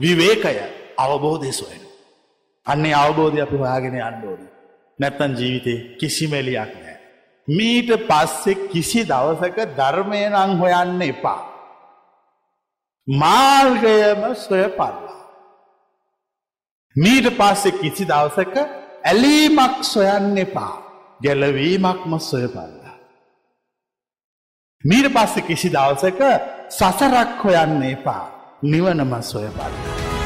විවේකය අවබෝධය සොයන. අන්නේ අවබෝධය අපි හොයාගෙන අන්ඩෝන. නැත්තන් ජීවිතේ කිසිමෙලියක් නෑ. මීට පස්සෙ කිසි දවසක ධර්මය නං හොයන්න එපා. මාර්ගයම සොය පල්ලා. මීට පස්සෙ කිසි දවසක ඇලීමක් සොයන්න එපා ගැලවීමක්ම සොයපල්ලා. මීට පස්සෙ කිසි දවසක සසරක් හොයන්න එපා නිවනම සොයපල්ලා.